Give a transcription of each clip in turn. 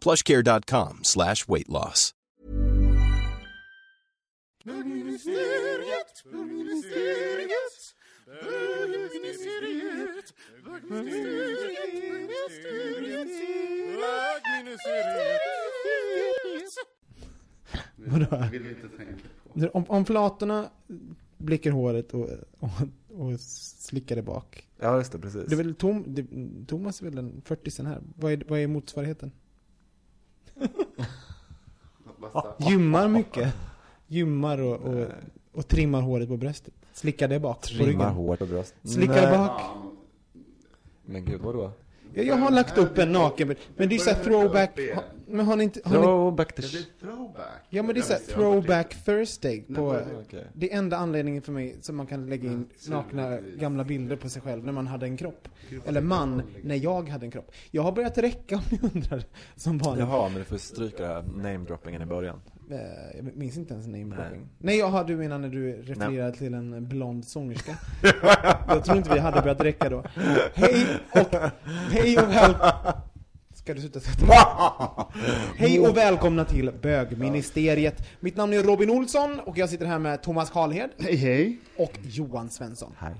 plushcare.com slash weight loss. Vadå? Om, om flatorna blickar håret och, och, och slickar det bak. Ja, just det, precis. Det är väl Tom, det, Thomas är väl den 40 här. Vad är, vad är motsvarigheten? Basta. Gymmar mycket. Gymmar och, och, och trimmar håret på bröstet. Slickar det bak på Trimmar ryggen. hår på bröst. Slickar Nej. bak. Men gud, vadå? Ja, jag har lagt upp en naken, men det är såhär throwback. Ha- Men har ni inte... Har ni, Throwback blir throwback. ja men det är såhär jag throwback Thursday på... Nej, Okej. Det är enda anledningen för mig som man kan lägga in nakna gamla bilder på sig själv när man hade en kropp. Eller man, när jag hade en kropp. Jag har börjat räcka om ni undrar, som vanligt. Jaha, men du får stryka det här namedroppingen i början. Eh, Jag minns inte ens name dropping. Nej, jaha, du menar när du refererade till en blond sångerska? jag tror inte vi hade börjat räcka då. Hej och, hej och väl... Ska du sluta sätta Hej och välkomna till Bögministeriet. Mitt namn är Robin Olsson och jag sitter här med Thomas Karlhed Hej hej. och Johan Svensson. Hej.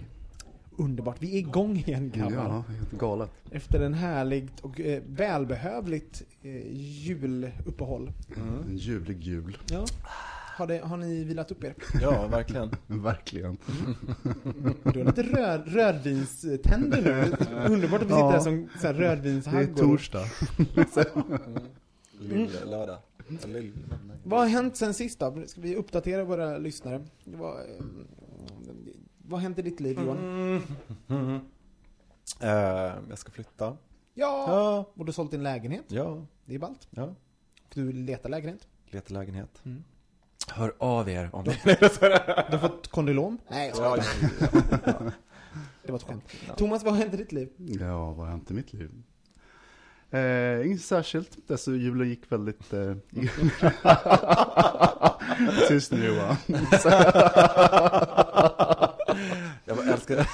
Underbart, vi är igång igen grabbar. Ja, helt galet. Efter en härligt och eh, välbehövligt eh, juluppehåll. En ljuvlig jul. Ja. Har, det, har ni vilat upp er? Ja, verkligen. Verkligen. Du har lite rör, rödvinständer nu. Underbart att vi sitter Ja. här som så här, Det är rödvinshaggor. torsdag. Lill-lördag. Lill... Vad har hänt sen sist då? Ska vi uppdatera våra lyssnare? Vad, eh, vad hänt i ditt liv Johan? Mm. Eh, jag ska flytta. Ja! Ja. Och du har sålt din lägenhet? Ja, Det är ballt. ja. Du letar lägenhet? Letar lägenhet. Mm. Hör av er om ni... Du har fått kondylom? Nej, jag Ja, skojar. Det var ett skämt. Thomas, vad har hänt i ditt liv? Ja, vad har hänt i mitt liv? Eh, inget särskilt. Alltså, julen gick väldigt... Eh, Tyst nu Johan. Jag bara älskar...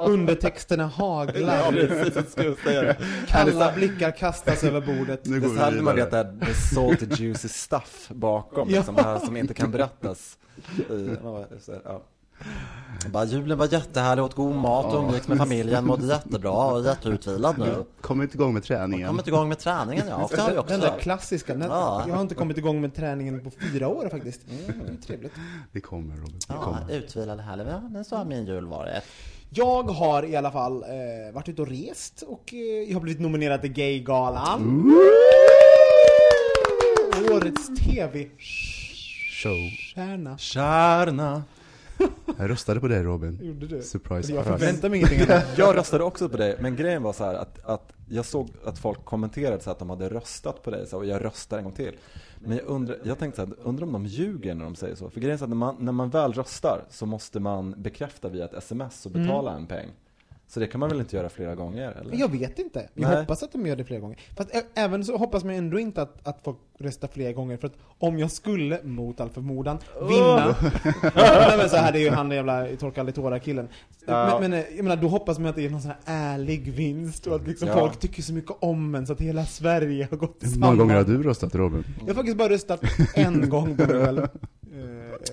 Undertexterna haglar. precis, jag säga det. Kalla blickar kastas över bordet. Nu Det går så hade man vet vidare. det här, the salty juicy stuff bakom, Ja. liksom, här som inte kan berättas. I, ja, ja. Bara, julen var jättehärlig, åt god mat, umgicks med familjen, mådde jättebra och jätteutvilad nu. Kom inte igång med träningen. Kommit igång med träningen ja, och det har jag Den där också. klassiska. Den, Ja. Jag har inte kommit igång med träningen på fyra år faktiskt. Det är trevligt. Det kommer Robin. Det Ja, kommer. utvilad och härlig, ja, så har min jul varit. Jag har i alla fall eh, varit ute och rest och eh, jag har blivit nominerad till Gaygalan. Årets TV-stjärna. Show. Kärna. Jag röstade på dig Robin. Gjorde du? Surprise. Jag förväntar mig ingenting annat. Jag röstade också på dig, men grejen var så här att, att jag såg att folk kommenterade så att de hade röstat på dig så, och jag röstar en gång till. Men jag, undrar, jag tänkte så här, undrar om de ljuger när de säger så. För grejen är så att när man, när man väl röstar så måste man bekräfta via ett sms och betala en peng. Så det kan man väl inte göra flera gånger? Eller? Men jag vet inte. Jag Nej. hoppas att de gör det flera gånger. Fast även så hoppas man ändå inte att, att folk röstar flera gånger. För att om jag skulle, mot all förmodan, vinna. Nej men så här, det är ju han den jävla torka aldrig tårar killen. Ja. Men, men eh, jag menar, då hoppas man att det är någon sån här ärlig vinst och att liksom Ja. folk tycker så mycket om en så att hela Sverige har gått Hur samman. många gånger har du röstat Robin? Jag har faktiskt bara röstat en gång på mig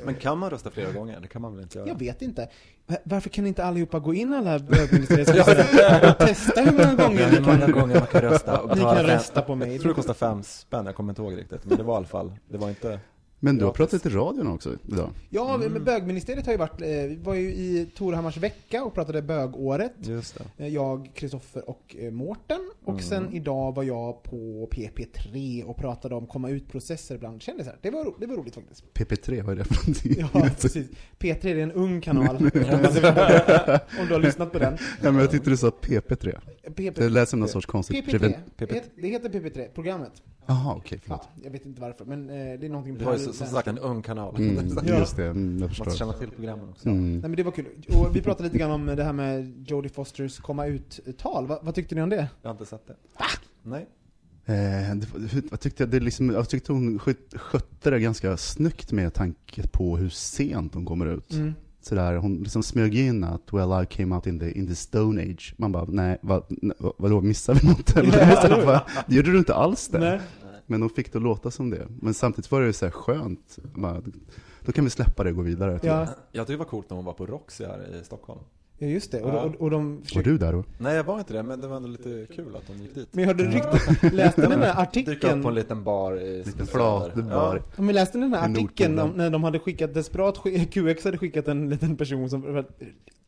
Men kan man rösta flera gånger? Det kan man väl inte göra? Jag vet inte. Va- Varför kan inte allihopa gå in alla bögministerier och testa hur många gånger många kan, gånger man kan rösta och betala kan rösta på mig? Jag tror det kostar fem spänn, jag kommer inte ihåg riktigt. Men det var i alla fall, det var inte Men du har pratat i radion också idag. Ja, men bögministeriet har ju varit, eh, vi var ju i Torhammars vecka och pratade bögåret. Just det. Eh, Jag, Kristoffer och eh, Mårten. Och sen idag var jag på PP3 och pratade om komma ut-processer bland kändisar. Det var, det var roligt faktiskt. PP3, vad är det för någonting? Ja, precis. P3 är en ung kanal. om du har lyssnat på den. Ja, men jag tyckte du sa PP3. PP, Det lät som någon sorts konstigt... PP3. PP3. Det heter PP3, programmet. Jaha, okej, förlåt. Ja, jag vet inte varför, men eh, det är någonting Det var ju som sagt en ung kanal. Mm, just det, mm, jag Måste förstår. känna till programmen också. Mm. Nej men det var kul. Och vi pratade lite grann om det här med Jodie Fosters komma ut-tal. Va, vad tyckte ni om det? Jag har inte sett det. Nej. Eh, det, jag, tyckte det liksom, jag tyckte hon sköt- skötte det ganska snyggt med tanke på hur sent hon kommer ut. Mm. Sådär, hon liksom smög in att well I came out in the, in the stone age. Man bara, nej, vad, vadå, missar vi något eller? Bara, det gjorde du inte alls det. Nej. Men hon fick det att låta som det. Men samtidigt var det ju så här skönt. Bara, då kan vi släppa det och gå vidare. typ. Ja, Jag tyckte det var coolt när hon var på Roxy här i Stockholm. Ja, just det. Och, Ja. och, och de Var försökte... du där då? Nej, jag var inte det, men det var ändå lite kul att hon gick dit. Men jag hörde rykten, läste ni den här Dyka upp artikeln? på en liten bar i Lite Specialer. flat, bar. Ja, men läste ni den här artikeln om, när de hade skickat desperat, QX hade skickat en liten person som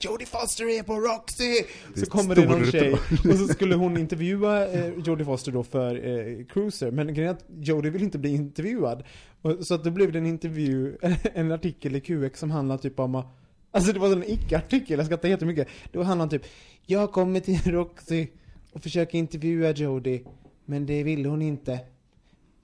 Jodie Foster är på Roxy! Det Så kommer det någon tjej och så skulle hon intervjua eh, Jodie Foster då för eh, Cruiser, men grejen är att Jodie vill inte bli intervjuad. Och, så att då blev det en intervju, en artikel i QX som handlar typ om att Alltså det var en icke-artikel, jag skrattar jättemycket. Det handlade om typ, jag kommer till Roxy och försöker intervjua Jodie, men det ville hon inte.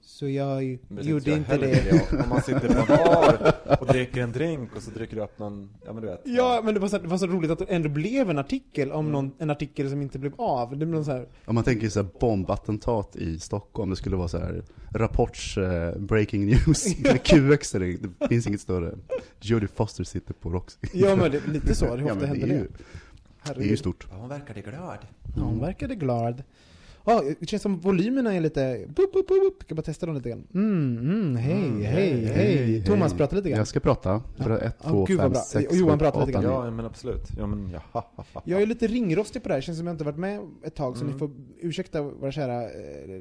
Så jag Men gjorde inte heller det. Om man sitter på en bar och dricker en drink och så dricker du upp någon, ja men du vet. Ja, men det var, så, det var så roligt att det ändå blev en artikel om någon, en artikel som inte blev av. Det blev så här, Om man tänker så här bombattentat i Stockholm, det skulle vara så här rapports eh, breaking news med QX, det, det finns inget större. Jodie Foster sitter på Roxy. ja men det, lite så, det Ja, ofta men händer det är det. ju, det är ju stort. Ja, hon verkade glad. Ja, hon verkade glad. Ja, det känns som volymerna är lite... Bup, bup, bup, bup. Ska bara testa dem lite grann. Mm, mm, hej, Mm, hej, hej. Thomas pratar lite grann. Jag ska prata. För Ja. ett, Ja, två, gud vad fem, bra. sex, Och Johan sju, pratar lite grann. Ja, men absolut. Ja, men ja. ha, ha, ha. Jag är lite ringrostig på det här, känns som jag inte varit med ett tag, så Mm. ni får ursäkta våra kära eh,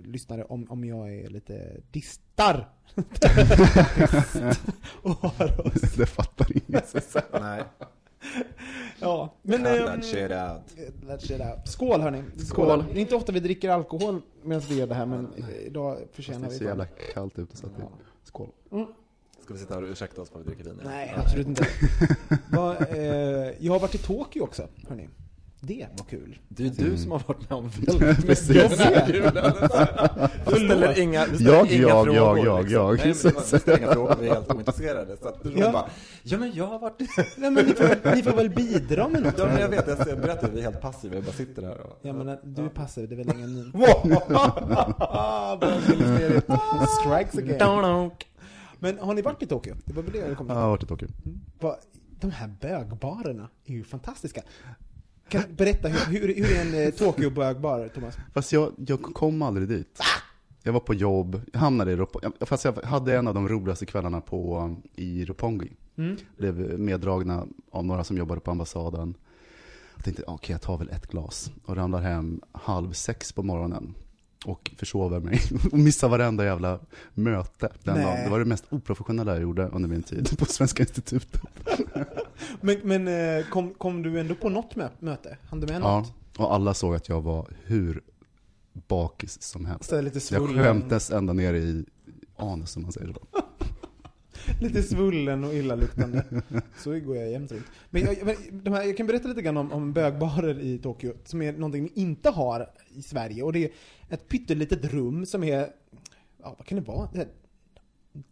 lyssnare om, om jag är lite distar. och har oss. Det fattar ingen. Nej. Ja, men... Cut ehm, that shit out. Let's shit out. Skål hörni! Skål. Det är inte ofta vi dricker alkohol medan vi gör det här, men idag Det förtjänar är vi så jävla kallt ute så att det... Skål. Ska vi sitta här och ursäkta oss för att vi dricker vin? Nej, absolut inte. Va, eh, jag har varit i Tokyo också, hörni. Det var kul. Det är du som har varit med om väldigt Precis. mycket den här julen. Du ställer inga, du ställer Jag, inga jag, frågor. jag, jag, liksom. jag. Nej, men du ställer inga frågor, vi är helt ointresserade. Så att du Ja. bara, ja men jag har varit... Nej, men ni, får, ni får väl bidra med något? Ja men jag vet, jag ser- berättar, vi är helt passiva, vi bara sitter här och... Jag menar, du är passiv, det är väl ingen strikes again. Men har ni varit i Tokyo? Det var väl det jag kom Jag till. har varit i Tokyo. Va- De här bögbarerna är ju fantastiska. Kan du berätta, hur, hur, hur är en eh, Tokyo-bögbar, Thomas? Fast jag, jag kom aldrig dit. Jag var på jobb, jag hamnade i Roppongi. Fast jag hade en av de roligaste kvällarna på, i Roppongi. Mm. Blev meddragna av några som jobbade på ambassaden. Jag tänkte, okej jag tar väl ett glas. Och ramlar hem halv sex på morgonen. Och försover mig. Och missar varenda jävla möte den Nej. dagen. Det var det mest oprofessionella jag gjorde under min tid på Svenska institutet. Men, men eh, kom, kom du ändå på något mö- möte? Han du med Ja, något? och alla såg att jag var hur bakis som helst. Jag skämtes ända ner i anus som man säger så. Lite svullen och illaluktande. Så går jag jämt runt. Men jag, men de här, jag kan berätta lite grann om, om bögbarer i Tokyo, som är någonting vi inte har i Sverige. Och det är ett pyttelitet rum som är, ja vad kan det vara? Det är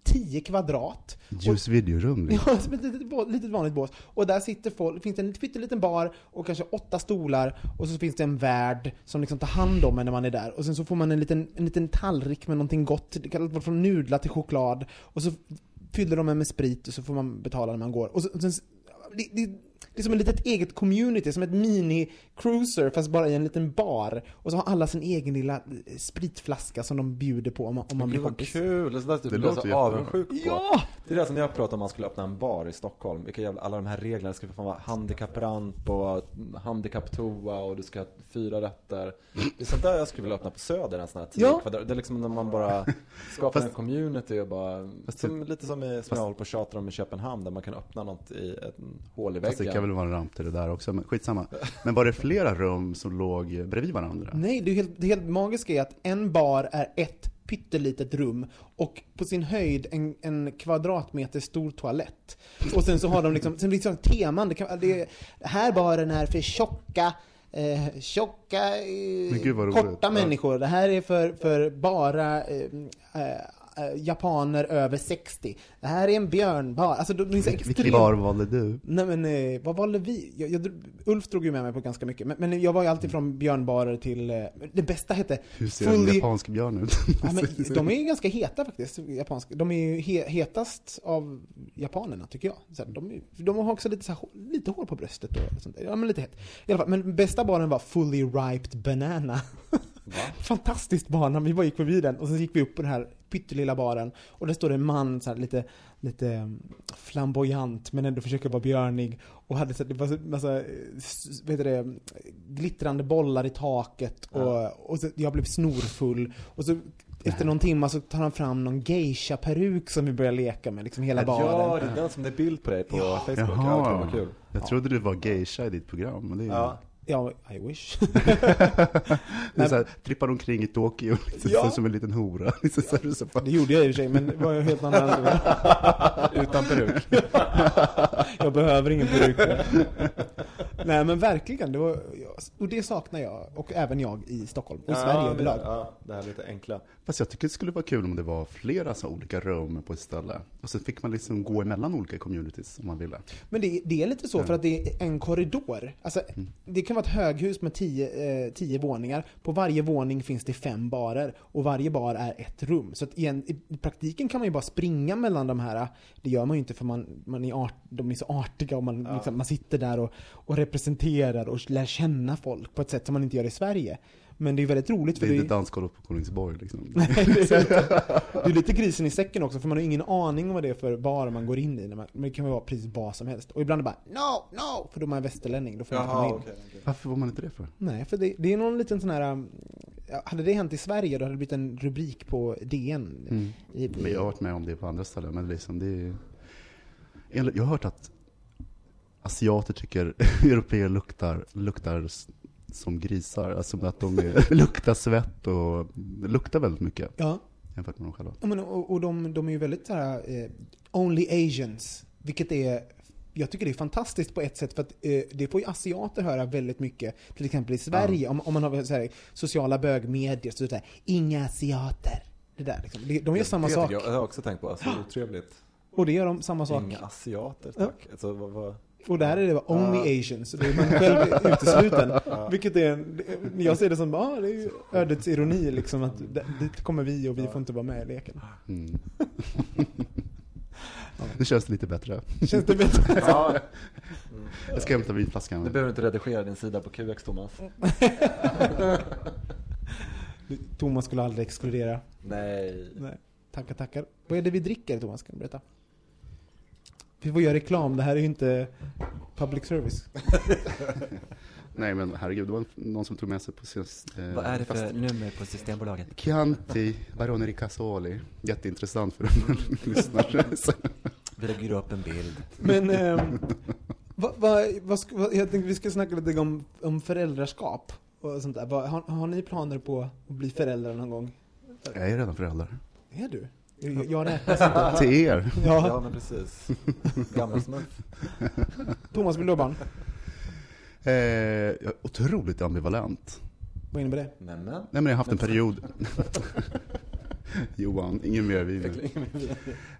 10 kvadrat. Ljus videorum. liksom. Ja, som ett litet, litet vanligt bås. Och där sitter folk, finns det en pytteliten bar och kanske åtta stolar och så finns det en värd som liksom tar hand om en när man är där. Och sen så får man en liten, en liten tallrik med någonting gott, det kan vara från nudlar till choklad. Och så fyller de en med sprit och så får man betala när man går. Och, så, och sen, det, det, det är som ett litet eget community, som ett mini-cruiser fast bara i en liten bar. Och så har alla sin egen lilla eh, spritflaska som de bjuder på om man, om man blir kompis. kul! Det där Det typ blir låter så avundsjuk på. Ja! Det är det som jag pratade om man skulle öppna en bar i Stockholm. Vilka jävla, alla de här reglerna. Det ska fan vara handikappramp och handikapptoa och du ska ha fyra rätter. Det är sånt där jag skulle vilja öppna på Söder, en sån här 10 Ja. Det är liksom när man bara skapar Fast- en community och bara, som, lite som, i, som jag håller på och tjatar om i Köpenhamn, där man kan öppna något i ett hål i det väggen. Väl vara en ramp till det där också, men skitsamma. Men var det flera rum som låg bredvid varandra? Nej, det, är helt, det helt magiska är att en bar är ett pyttelitet rum och på sin höjd en, en kvadratmeter stor toalett. Och sen så har de liksom, sen liksom teman, det kan, det är, här baren är för tjocka, eh, tjocka, eh, roligt. korta Ja. människor. Det här är för, för bara eh, eh, japaner över 60. Det här är en björnbar. Alltså, de, de är så Vilken extremt- bar valde du? Nej men eh, vad valde vi? Jag, jag, Ulf drog ju med mig på ganska mycket, men, men jag var ju alltid från björnbarer till, eh, det bästa hette Hur ser en Fully- japansk björn ut? Ja, men de är ju ganska heta faktiskt, japanska. De är ju he, hetast av japanerna tycker jag. Så här, de, de har också lite, så här, lite hår på bröstet och sånt där. Ja men lite het. I alla fall, men bästa baren var Fully Riped Banana. Fantastiskt bar, vi bara gick förbi den och sen gick vi upp på den här pyttelilla baren och där står det en man så här, lite, lite um, flamboyant men ändå försöker vara björnig och hade så här, det var så massa, eh, heter det, glittrande bollar i taket och, och så, jag blev snorfull och så efter någon timme så tar han fram någon geisha-peruk som vi börjar leka med, liksom hela baren. Ja, det är den som det är bild på dig på Facebook. Ja, Jaha. okej, vad kul. Jag trodde du var geisha i ditt program. Men det är, Ja. Ja, I wish. är så här, trippar omkring i Tokyo liksom, Ja. så som en liten hora. Liksom, så här, så bara, Det gjorde jag i och för sig, men det var ju helt annan anledning. Utan peruk. Jag behöver ingen peruk. Nej men verkligen, det var, och det saknar jag, och även jag i Stockholm, och i Sverige överlag. Ja, det här lite enkla. Fast jag tycker det skulle vara kul om det var flera så olika rum på ett ställe. Och så fick man liksom gå emellan olika communities om man ville. Men det, det är lite så för att det är en korridor. Alltså, Det kan vara ett höghus med tio, eh, tio våningar. På varje våning finns det fem barer och varje bar är ett rum. Så att igen, i praktiken kan man ju bara springa mellan de här. Det gör man ju inte för man, man är art, de är så artiga och man, liksom, man sitter där och, och representerar och lär känna folk på ett sätt som man inte gör i Sverige. Men det är väldigt roligt Det för är det, inte dansgolv på Kolingsborg liksom. det, är, det är lite grisen i säcken också för man har ingen aning om vad det är för bar man går in i. När man, men det kan vara precis vad som helst. Och ibland är det bara no, no! För då är man västerlänning, då får man inte komma Jaha, in. okej. okej. Varför var man inte det för? Nej, för det, det är någon liten sån här... um, Hade det hänt i Sverige då hade det blivit en rubrik på DN. Mm. I, Men jag har varit med om det på andra ställen, men liksom det är... Jag har hört att asiater tycker europeer luktar, luktar som grisar. Alltså att de är, luktar svett och luktar väldigt mycket ja, jämfört med dem själva. Ja, men, och, och de, de är ju väldigt så här, eh, only asians. Vilket är, jag tycker det är fantastiskt på ett sätt för att eh, det får ju asiater höra väldigt mycket. Till exempel i Sverige, om, om man har så här, sociala bögmedier så det inga asiater. Det där liksom. De gör samma Det sak. Jag, jag har också tänkt på, alltså otrevligt. Och det gör de samma sak. Inga asiater, Ja. tack. Alltså, vad, vad... Och där är det bara only asians, så det är man själv utesluten. Vilket är, det- jag ser det som, ah, det är ju ödets ironi liksom, att dit kommer vi och vi får inte vara med i leken. Mm. Nu känns det lite bättre. Känns det bättre? Ja, Jag ska hämta du vinflaskan. behöver inte redigera din sida på QX, Thomas. Thomas skulle aldrig exkludera. Nej. Nej. Tackar, tackar. Vad är det vi dricker Thomas? Kan du berätta? Vi får göra reklam, det här är ju inte public service. Nej men herregud, det var någon som tog med sig på sin... Eh, Vad är det för fast- nummer på Systembolaget? Chianti Barone Ricasoli. Jätteintressant för en lyssnare. Så- Vi lägger upp en bild. Men, vad, vad, vad, ska- vad, jag tänkte vi ska snacka lite om, om föräldraskap och sånt där. Har, har ni planer på att bli föräldrar någon gång? Jag är redan förälder. Är du? Jag, räknas inte. Till er. Ja, Ja, men precis. Gammelsmurf. Thomas vill du ha barn? Eh, jag är otroligt ambivalent. Vad innebär det? Nämen. Nej men jag har haft en period. Johan, ingen mer vin.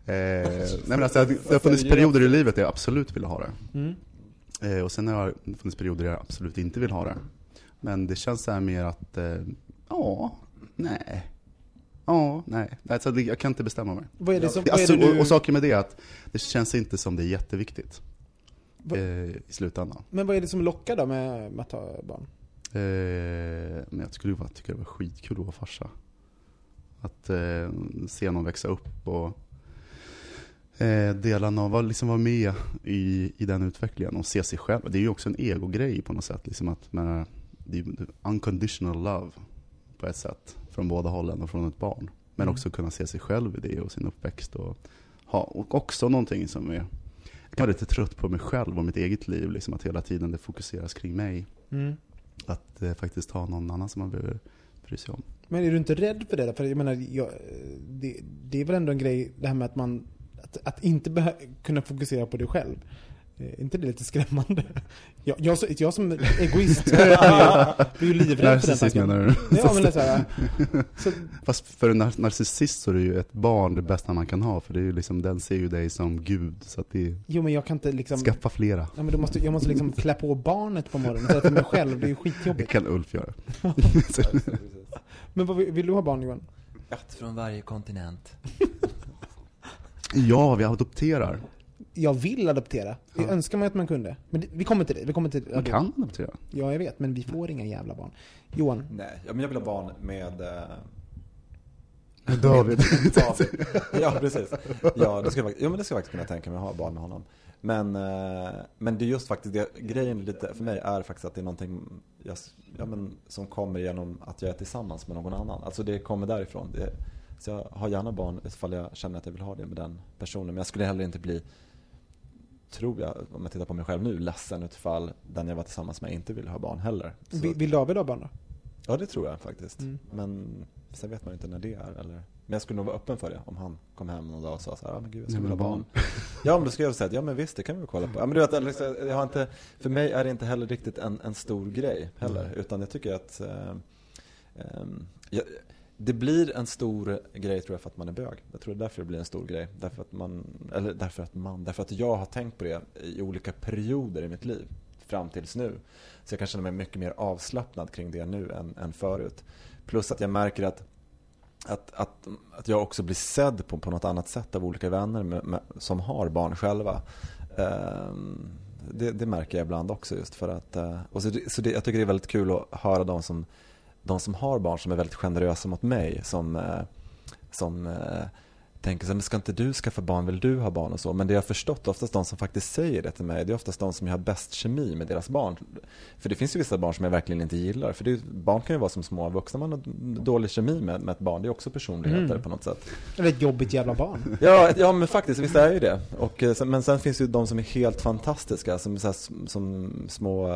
Eh, nej men alltså, det har funnits perioder i livet där jag absolut ville ha det. Mm. Eh, och sen har det funnits perioder där jag absolut inte vill ha det. Men det känns så här mer att, eh, ja, nej. Ja, nej. Alltså, det, jag kan inte bestämma mig. Vad är det som, vad är Alltså, det och, du... och saken med det är att det känns inte som det är jätteviktigt. Va- eh, i slutändan. Men vad är det som lockar då med, med att ha barn? Eh, men jag skulle bara tycka det var skitkul att vara farsa. Att eh, se någon växa upp och eh, dela någon, vara- liksom vara med i, i den utvecklingen och se sig själv. Det är ju också en egogrej på något sätt. Liksom att, men, det är ju unconditional love på ett sätt. Från båda hållen och från ett barn. Men Mm. också kunna se sig själv i det och sin uppväxt. Och, ha, och också någonting som är, jag kan vara lite trött på mig själv och mitt eget liv. Liksom att hela tiden det fokuseras kring mig Mm. att eh, faktiskt ha någon annan som man behöver bry sig om. Men är du inte rädd för det? För jag menar, jag, det, det är väl ändå en grej, det här med att man, att, att inte kunna fokusera på dig själv. Eh, Är inte det lite skrämmande? Jag, jag, jag som egoist blir ju- livrädd för den Narcissist tanken. menar du? Ja, men det är så här, så, Fast för en nar- narcissist så är det ju ett barn det bästa man kan ha. För det är ju liksom, den ser ju dig som gud. Så att det jo men jag kan inte liksom... skaffa flera. Ja, men då måste, jag måste liksom klä på barnet på morgonen istället för mig själv. Det är ju Det skitjobbigt. kan Ulf göra. Men vad, vill vill du ha barn Johan? Ett från varje kontinent. Ja, vi adopterar. Jag vill adoptera. Jag Ja. önskar mig att man kunde. Men det, vi kommer till det. Vi kommer till Man kan adoptera. Ja, jag vet. Men vi får inga jävla barn. Johan? Nej, ja, men jag vill ha barn med... Eh, David. David. Ja, precis. Ja, det ska jag, fakt- jo, men det ska jag faktiskt kunna tänka mig att ha barn med honom. Men, eh, men det är just faktiskt det, grejen lite för mig är faktiskt att det är någonting jag, ja, men, som kommer genom att jag är tillsammans med någon annan. Alltså det kommer därifrån. Det, så jag har gärna barn ifall jag känner att jag vill ha det med den personen. Men jag skulle heller inte bli, tror jag, om jag tittar på mig själv nu, ledsen utifall den jag var tillsammans med inte vill ha barn heller. Så, Vill, vill David ha barn då? ja, det tror jag faktiskt. Mm. Men sen vet man ju inte när det är. Eller... Men jag skulle nog vara öppen för det om han kom hem någon dag och sa så här, ja men gud jag skulle vilja ha barn. Ja men då skulle jag säga, ja men visst det kan vi väl kolla på. Ja, men du vet, liksom, jag har inte, för mig är det inte heller riktigt en, en stor grej heller. Utan jag tycker att eh, ehm, jag, det blir en stor grej tror jag för att man är bög. Jag tror det är därför det blir en stor grej. Därför att man, eller därför att man, därför att jag har tänkt på det i olika perioder i mitt liv. Fram tills nu. Så jag kan känna mig mycket mer avslappnad kring det nu än, än förut. Plus att jag märker att att, att, att jag också blir sedd på, på något annat sätt av olika vänner med, med, som har barn själva. Um, det, det märker jag ibland också just för att, eh, och så, det- så det, jag tycker det är väldigt kul att höra de som, de som har barn som är väldigt generösa mot mig. Som, eh, som eh, tänker så här, men ska inte du skaffa barn, vill du ha barn och så. Men det jag har förstått, oftast de som faktiskt säger det till mig, det är oftast de som jag har bäst kemi med deras barn. För det finns ju vissa barn som jag verkligen inte gillar. För det, är- barn kan ju vara som små vuxna, man har dålig kemi med, med ett barn. Det är också personligheter Mm. på något sätt. Eller ett jobbigt jävla barn. Ja, ja men faktiskt, visst är ju det. Och, eh, men sen finns ju de som är helt fantastiska, som, så här, som, små,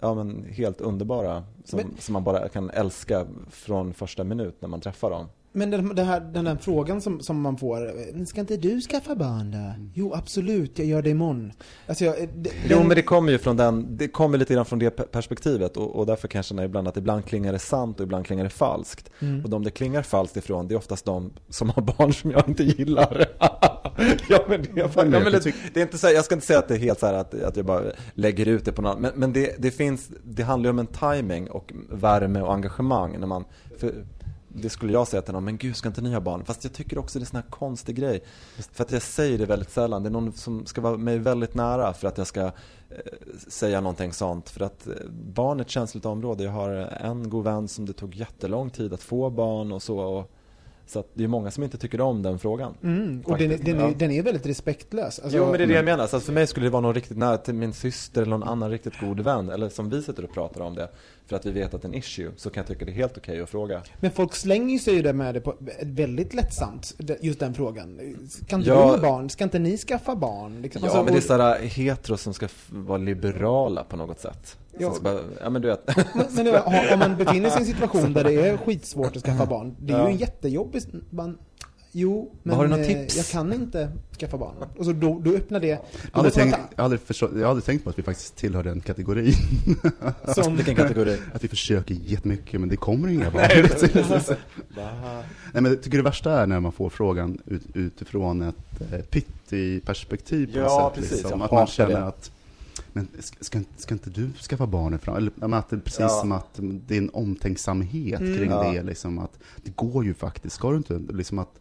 ja men helt underbara. Som, Men- som man bara kan älska från första minut när man träffar dem. Men den, det här, den där frågan som, som man får, "Men ska inte du skaffa barn då? Jo, absolut, jag gör det imorgon. Alltså, jag, d- Jo den- men det kommer ju från den, det kommer lite grann från det pe- perspektivet och, och därför kan jag ibland att ibland klingar det sant och ibland klingar det falskt. Mm. Och de det klingar falskt ifrån, det är oftast de som har barn som jag inte gillar. ja men, det, är, ja, men det, det är inte så, här- jag ska inte säga att det är helt så här att, att jag bara lägger ut det på någon men, men det, det finns, det handlar ju om en timing och värme och engagemang när man, för, det skulle jag säga till någon, men gud ska inte ni ha barn? Fast jag tycker också det är en sån här konstig grej. För att jag säger det väldigt sällan. Det är någon som ska vara mig väldigt nära för att jag ska eh, säga någonting sånt. För att eh, barn är ett känsligt område. Jag har en god vän som det tog jättelång tid att få barn och så. Och, så det är många som inte tycker om den frågan. Mm, och den, den, är, den är väldigt respektlös. Alltså, jo men det är det jag menar. Så att för mig skulle det vara någon riktigt nära till min syster eller någon annan riktigt god vän. Eller som vi sitter och pratar om det. För att vi vet att det är en issue. Så kan jag tycka det är helt okej att fråga. Men folk slänger sig ju det med det på väldigt lättsamt, just den frågan. Ska inte Ja. du barn? Ska inte ni skaffa barn? Liksom. Ja Alltså, men det är sådana heteros som ska vara liberala på något sätt. Ja. Bara, ja men du vet. Men, men om man befinner sig i en situation där det är skitsvårt att skaffa barn, det är ju en jättejobbig... Man, jo, men Har du något eh, tips? jag kan inte skaffa barn. Och så då, då öppnar det... Aldrig, då man tänkt, jag, aldrig förstå, jag har aldrig tänkt på att vi faktiskt tillhör den kategorin. som, Vilken kategori? Att vi försöker jättemycket men det kommer inga barn. Nej men jag tycker det värsta är när man får frågan ut, utifrån ett eh, pitti-perspektiv på Ja, sätt. precis. Liksom. Att man känner det. att men ska, ska, inte- du skaffa barn ifrån? Eller men att det är precis Ja. som att det är en omtänksamhet Mm. kring Ja. det. Liksom, att det går ju faktiskt. Ska du inte? Liksom att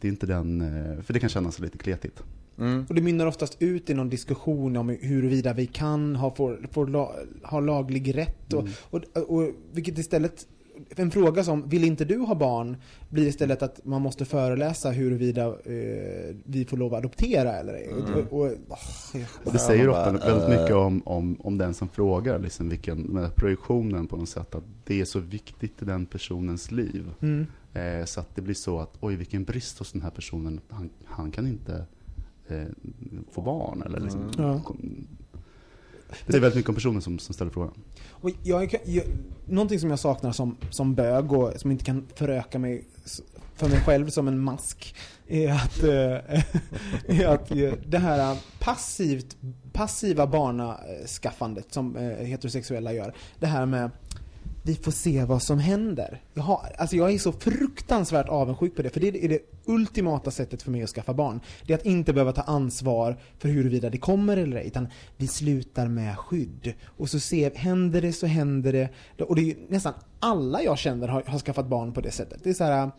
det är inte den, eh, för det kan kännas lite kletigt. Mm. Och det mynnar oftast ut i någon diskussion om huruvida vi kan ha, får, får la, ha laglig rätt. Och, Mm. och, och, vilket istället, en fråga som, vill inte du ha barn? Blir istället att man måste föreläsa huruvida eh, vi får lov att adoptera eller ej. Mm. Och, och, Och det säger ofta väldigt eh, mycket om, om, om den som frågar, liksom vilken, med projektionen på något sätt, att det är så viktigt i den personens liv. Eh, så att det blir så att, oj vilken brist hos den här personen, han, han kan inte eh, få barn. Eller liksom, Mm. Ja. Det är väldigt mycket om personen som, som ställer frågan. Och jag, jag, någonting som jag saknar som, som bög och som inte kan föröka mig för mig själv som en mask är att, eh, är att eh, det här passivt, passiva barnaskaffandet som eh, heterosexuella gör. Det här med vi får se vad som händer. Jag, har, alltså jag är så fruktansvärt avundsjuk på det, för det är det ultimata sättet för mig att skaffa barn. Det är att inte behöva ta ansvar för huruvida det kommer eller ej, utan vi slutar med skydd. Och så ser, händer det så händer det. Och det är ju nästan alla jag känner har, har skaffat barn på det sättet. Det är så här.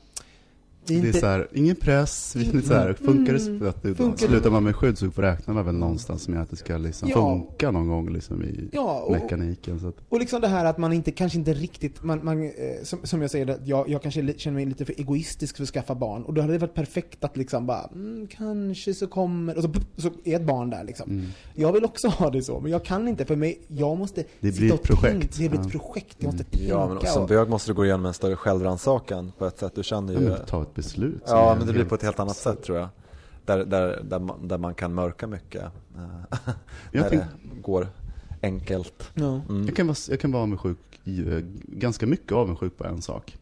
Det är Det är inte, så här, ingen press, är så här, funkar det så att du, Funkar slutar man med skydd så får räkna med väl någonstans med att det ska liksom Ja. funka någon gång liksom i ja, och, mekaniken. Så att, Och liksom det här att man inte, kanske inte riktigt, man, man, eh, som, som jag säger, att jag, jag kanske känner mig lite för egoistisk för att skaffa barn. Och då hade det varit perfekt att liksom bara, mm, kanske så kommer, och så, så är ett barn där liksom. mm. Jag vill också ha det så, men jag kan inte för mig, jag måste Det blir ett projekt. Tänka, det blir ett Ja. projekt, jag måste tänka. Ja, men som och, bög måste du gå igenom en större självrannsakan på ett sätt. Du känner Ja, ju... ett beslut. Ja, men det blir på ett helt annat sätt tror jag. Där, där, där, man, där man kan mörka mycket. eh, Jag när tänk- det går enkelt. ja. Mm. Jag kan vara, jag kan vara avundsjuk, eh, ganska mycket avundsjuk på en sak.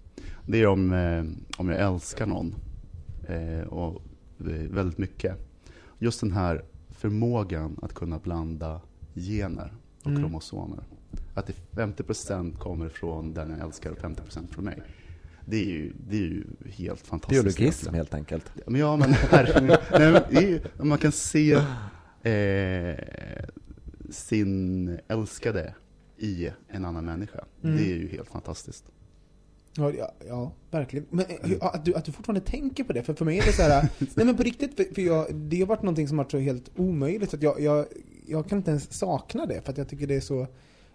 Det är om, eh, om jag älskar någon. Eh, och eh, väldigt mycket. Just den här förmågan att kunna blanda gener och Mm. kromosomer. Att det 50% kommer från den jag älskar och 50% från mig. Det är ju, det är ju helt fantastiskt. Biologism egentligen. helt enkelt. Men ja, men herregud. Nej, men det är ju, man kan se eh, sin älskade i en annan människa. Mm. Det är ju helt fantastiskt. Ja, ja, ja, verkligen. Men eh, hur- att du, att du fortfarande tänker på det, för för mig är det så här. nej men på riktigt, för, för jag, det har varit någonting som har varit så helt omöjligt, så att jag, jag, jag kan inte ens sakna det, för att jag tycker det är så...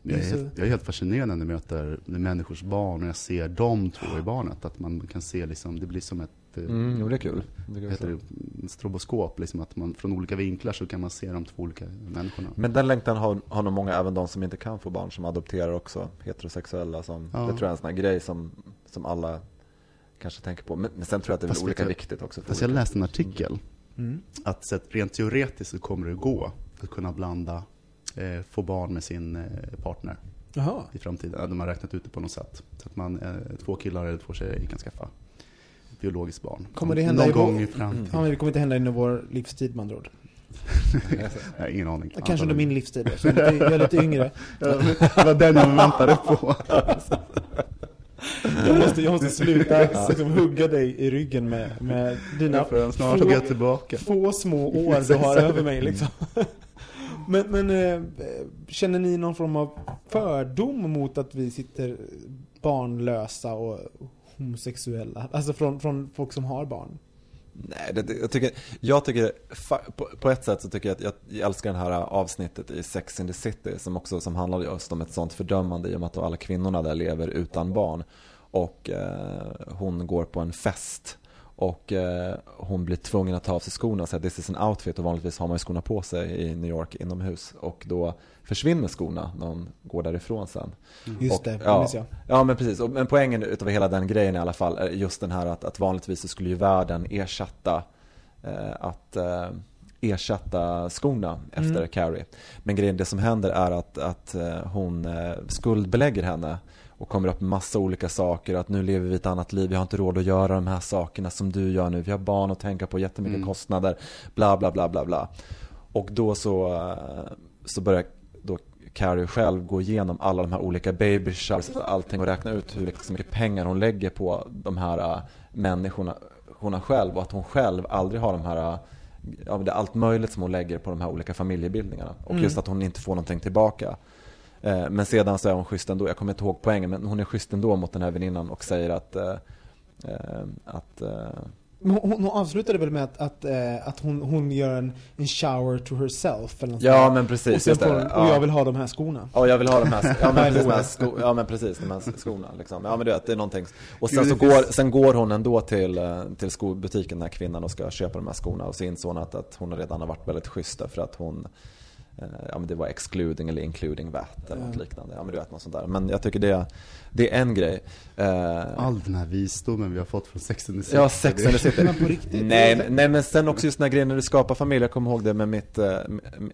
Jag är helt, jag är helt fascinerad när jag möter människors barn och jag ser de två i barnet. Att man kan se liksom, det blir som ett eh, Mm, jo, det är kul. Det är heter det, stroboskop. Liksom, att man från olika vinklar så kan man se de två olika människorna. Men den längtan har, har nog många, även de som inte kan få barn, som adopterar också, heterosexuella. Som, Ja. Det tror jag är en sån här grej som, som alla kanske tänker på. Men, men sen tror jag att det är Fast olika du- viktigt också. För Fast jag olika. läste en artikel mm. att så rent teoretiskt så kommer det gå att kunna blanda, få barn med sin eh, partner Jaha. i framtiden. De har räknat ut det på något sätt. Så att man, eh, två killar eller två tjejer kan skaffa biologiskt barn. Kommer det hända Någon i vår- gång i framtiden. Ja, det kommer inte hända inom vår livstid med andra ord. Nej, ingen aning. Kanske under min livstid så jag är lite, jag är lite yngre. Det var den jag väntade på. Jag måste, jag måste sluta liksom, hugga dig i ryggen med, med dina få- tillbaka. få små år du har över mig liksom. Men, men äh, känner ni någon form av fördom mot att vi sitter barnlösa och homosexuella? Alltså från, från folk som har barn? Nej, det, det, jag, tycker, jag tycker, på, på ett sätt så tycker jag att jag, jag älskar det här avsnittet i Sex in the City som också som handlar just om ett sånt fördömande i och med att alla kvinnorna där lever utan barn. Och eh, hon går på en fest och eh, hon blir tvungen att ta av sig skorna och säga this is an outfit och vanligtvis har man ju skorna på sig i New York inomhus och då försvinner skorna när hon går därifrån sen. Just Och- det, ja. minns jag. Ja men precis, Och- men poängen utav hela den grejen i alla fall är just den här att, att vanligtvis så skulle ju världen ersätta eh, att eh, ersätta skorna efter Mm. Carrie. Men grejen, det som händer är att, att eh, hon eh, skuldbelägger henne och kommer upp med massa olika saker att nu lever vi ett annat liv, vi har inte råd att göra de här sakerna som du gör nu, vi har barn att tänka på, jättemycket Mm. kostnader, bla bla bla bla bla. Och då så, eh, så börjar då Carrie själv gå igenom alla de här olika baby showers och allting och räkna ut hur liksom mycket pengar hon lägger på de här äh, människorna hon har själv och att hon själv aldrig har de här äh, Ja, det är allt möjligt som hon lägger på de här olika familjebildningarna. Och Mm. just att hon inte får någonting tillbaka. Eh, Men sedan så är hon schysst ändå, jag kommer inte ihåg poängen, men hon är schysst ändå mot den här väninnan och säger att, eh, eh, att eh, hon, hon avslutade väl med att, att, eh, att hon, hon gör en, en shower to herself eller något Ja men precis, och, sen får hon, Ja. och jag vill ha de här skorna. Ja, jag vill ha de här, ja men precis, de här, sko, ja, men precis, de här skorna liksom. Ja men du vet, det är någonting. Och sen Gud, så går, sen går hon ändå till, till skobutiken, den här kvinnan, och ska köpa de här skorna. Och så insåg hon att, att hon redan har varit väldigt schysst för att hon Ja men det var excluding eller including VAT eller något liknande. Ja men du vet något sånt där. Men jag tycker det, det är en grej. Eh, All den här visdomen vi har fått från Sex and the City. Ja, Sex and the City. Nej, nej men sen också just den här grejen när du skapar familj, jag kommer ihåg det med mitt, eh,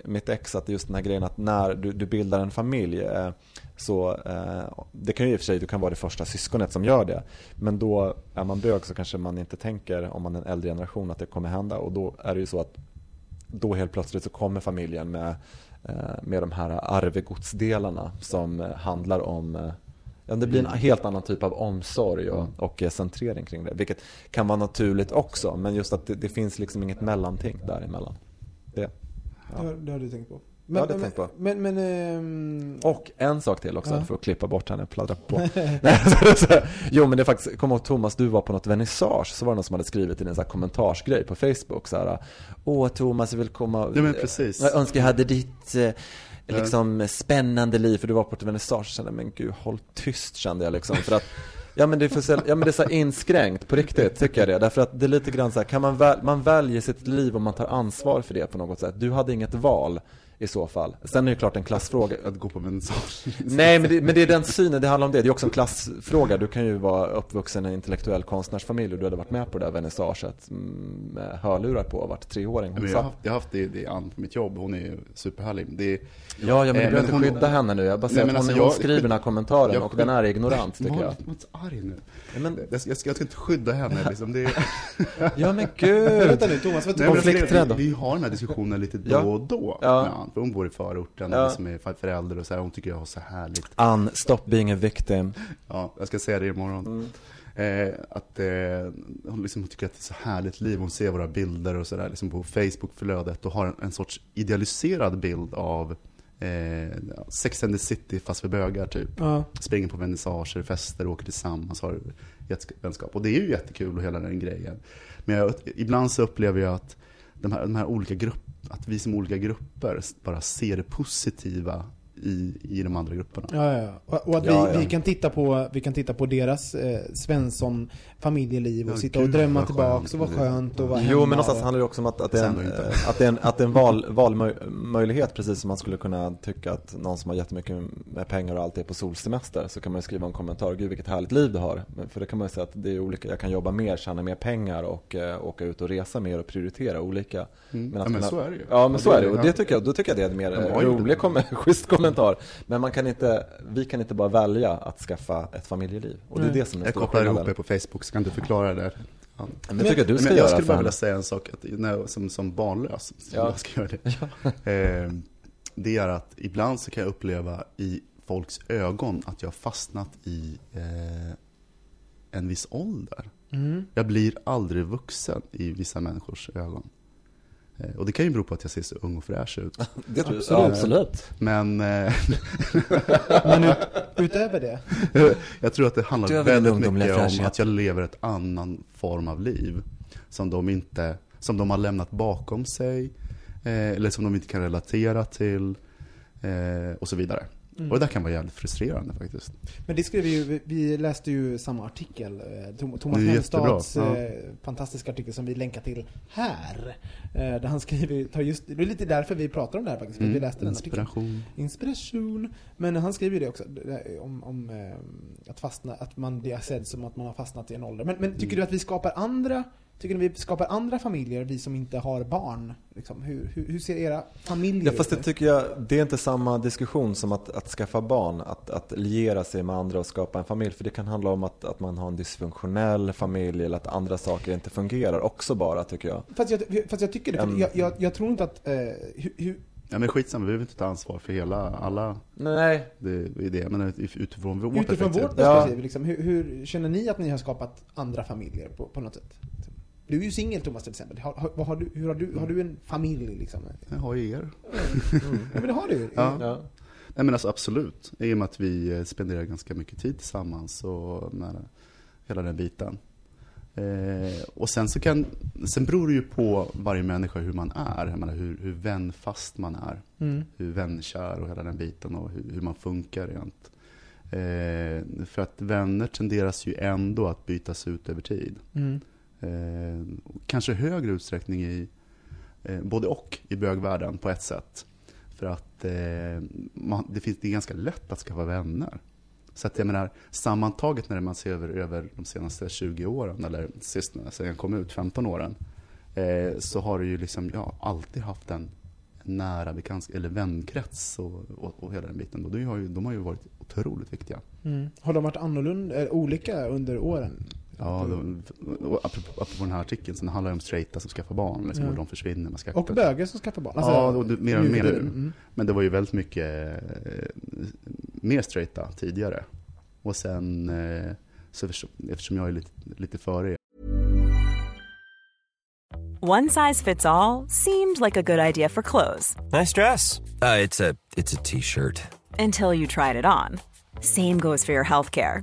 mitt ex, att just den här grejen att när du, du bildar en familj eh, så, eh, det kan ju i och för sig, du kan vara det första syskonet som gör det Men då är man bög så kanske man inte tänker, om man är en äldre generation, att det kommer hända och då är det ju så att då helt plötsligt så kommer familjen med, eh, med de här arvegodsdelarna som eh, handlar om eh, Ja, det blir en helt annan typ av omsorg och, och eh, centrering kring det. Vilket kan vara naturligt också, men just att det, det finns liksom inget mellanting däremellan. Det. Det, har, det har du tänkt på. Har jag tänkt på. Men, men, ehm, Och en sak till också, Ja. för att klippa bort henne, pladdra på. Nej, så, så, jo men det är faktiskt, kom ihåg Thomas, du var på något vernissage, så var det någon som hade skrivit i en sån här kommentarsgrej på Facebook så här. Åh Thomas, jag vill komma, Ja, men precis. jag önskar jag hade ditt eh, liksom spännande liv, för du var på ett vernissage, så kände men gud håll tyst kände jag liksom, för att Ja men det är, för, ja, men det är så inskränkt, på riktigt tycker jag det. Därför att det är lite grann så här, kan man, väl, man väljer sitt liv och man tar ansvar för det på något sätt. Du hade inget val i så fall. Sen är det klart en klassfråga. Att gå på vernissage. Nej, men det, men det är den synen, det handlar om det. Det är också en klassfråga. Du kan ju vara uppvuxen i en intellektuell konstnärsfamilj och du hade varit med på det där vernissaget med hörlurar på och varit treåring. Men jag har haft, jag har haft det, det är Ann på mitt jobb, hon är superhärlig. Det är, Ja, ja, men du Eh, behöver inte hon- skydda henne nu. Jag bara säger Nej, att hon, alltså, jag- skriver den här kommentaren jag och den är ignorant, tycker jag. var inte arg nu. Ja, men, Jag, ska, jag ska inte skydda henne liksom. Det är, ja, men gud! vänta nu Thomas, du? Konflikträdd vi, vi har den här diskussionen lite då Ja. och då. Ja. för hon bor i förorten, Ja. och liksom är förälder och så här, hon tycker jag har så härligt. Ann, stop being a victim. Ja, jag ska säga det imorgon. Mm. Eh, att eh, hon liksom tycker att det är så härligt liv. Hon ser våra bilder och sådär liksom på Facebook-flödet och har en, en sorts idealiserad bild av eh, Sex and the City fast för bögar typ. Ja. Springer på vernissager, fester, åker tillsammans, har vänskap. Och det är ju jättekul och hela den grejen. Men jag, ibland så upplever jag att de här, de här olika grupperna, att vi som olika grupper bara ser det positiva i, i de andra grupperna. Ja, ja, ja. Och, att Ja, vi, ja. vi, kan titta på, vi kan titta på deras eh, Svensson familjeliv och Ja, sitta och gud, drömma tillbaks och vara skönt och vara Jo, hemma men någonstans och... handlar det också om att, att det är en, att det är en, att det är en val, valmöjlighet, precis som man skulle kunna tycka att någon som har jättemycket med pengar och allt är på solsemester, så kan man ju skriva en kommentar, gud vilket härligt liv du har. Men För det kan man ju säga att det är olika, jag kan jobba mer, tjäna mer pengar och eh, åka ut och resa mer och prioritera olika. Mm. att Ja, men så är det ju. Ja, men Och så det- är det. Och det tycker jag, då tycker jag det är en mer rolig, kom, schysst kommentar. Men man kan inte, vi kan inte bara välja att skaffa ett familjeliv. Och det är det som är den Jag kopplar ihop er på Facebook, kan du förklara det där. Ja. Men tycker jag du ska Men göra. jag skulle bara vilja säga en sak, att när, som, som barnlös, som Ja. jag ska göra det. Eh, det är att ibland så kan jag uppleva i folks ögon att jag har fastnat i eh, en viss ålder. Mm. Jag blir aldrig vuxen i vissa människors ögon. Eh, och det kan ju bero på att jag ser så ung och fräsch ut. Det tror jag. Absolut. Ja, absolut. Men eh, Men ut, utöver det, jag tror att det handlar väldigt mycket om att jag lever ett annan form av liv. Som de, inte, som de har lämnat bakom sig. Eh, eller som de inte kan relatera till. Och så vidare. Mm. Och det där kan vara jävligt frustrerande faktiskt. men det skrev ju, vi- vi läste ju samma artikel, eh, Thomas Hemstads ja. eh, fantastiska artikel som vi länkar till här. Eh, där han skriver, tar just, det är lite därför vi pratar om det här faktiskt, för vi läste den artikeln. Mm. Inspiration. Inspiration. Men han skriver ju det också, om, om att, fastna, att man blir sedd som att man har fastnat i en ålder. Men, men tycker Mm. du att vi skapar andra Tycker ni vi skapar andra familjer, vi som inte har barn? Liksom, hur, hur, hur ser era familjer Ja, fast det tycker jag, det är inte samma diskussion som att, att skaffa barn, att, att liera sig med andra och skapa en familj. För det kan handla om att, att man har en dysfunktionell familj eller att andra saker inte fungerar också bara, tycker jag. Fast jag, fast jag tycker det, för jag, jag, jag tror inte att... Eh, hur, hur, Ja men skitsamma, vi behöver inte ta ansvar för hela, alla, Nej. det är det. Men utifrån vårt utifrån perspektiv. vårt Ja. perspektiv, liksom, hur, hur känner ni att ni har skapat andra familjer på, på något sätt? Du är ju singel Thomas till exempel. Har, har, har, du, hur har, du, har du en familj liksom? Jag har er. Ja men det har du ju. Ja. Ja. Nej men alltså absolut. I och med att vi eh, spenderar ganska mycket tid tillsammans och med hela den biten. Eh, och sen så kan, sen beror det ju på varje människa hur man är. Jag menar, hur, hur vänfast man är. Mm. Hur vänkär och hela den biten och hur, hur man funkar rent. Eh, för att vänner tenderas ju ändå att bytas ut över tid. Mm. Eh, kanske högre utsträckning i eh, både och i bögvärlden på ett sätt. För att eh, man, det, finns, det är ganska lätt att skaffa vänner. Så att jag menar, sammantaget när man ser över, över de senaste 20 åren, eller sist sen jag kom ut, 15 åren, eh, så har du ju liksom, ja, alltid haft en nära bekantskap, eller vänkrets och, och, och hela den biten. Och de har, ju, de har ju varit otroligt viktiga. Mm. Har de varit annorlunda, olika under åren? Ja, de, och apropå, apropå den här artikeln, så handlar ju om straighta som skaffar barn, liksom, Ja. och de försvinner. Man ska Och bögar som skaffar barn? ja, och du, mer och mer nu. Mm. Men det var ju väldigt mycket eh, mer straighta tidigare. Och sen, eh, så eftersom, eftersom jag är lite, lite före One size fits all seemed like a good idea for clothes Nice dress. Uh, it's a it's a t-shirt. until you tried it on. Same goes for your healthcare.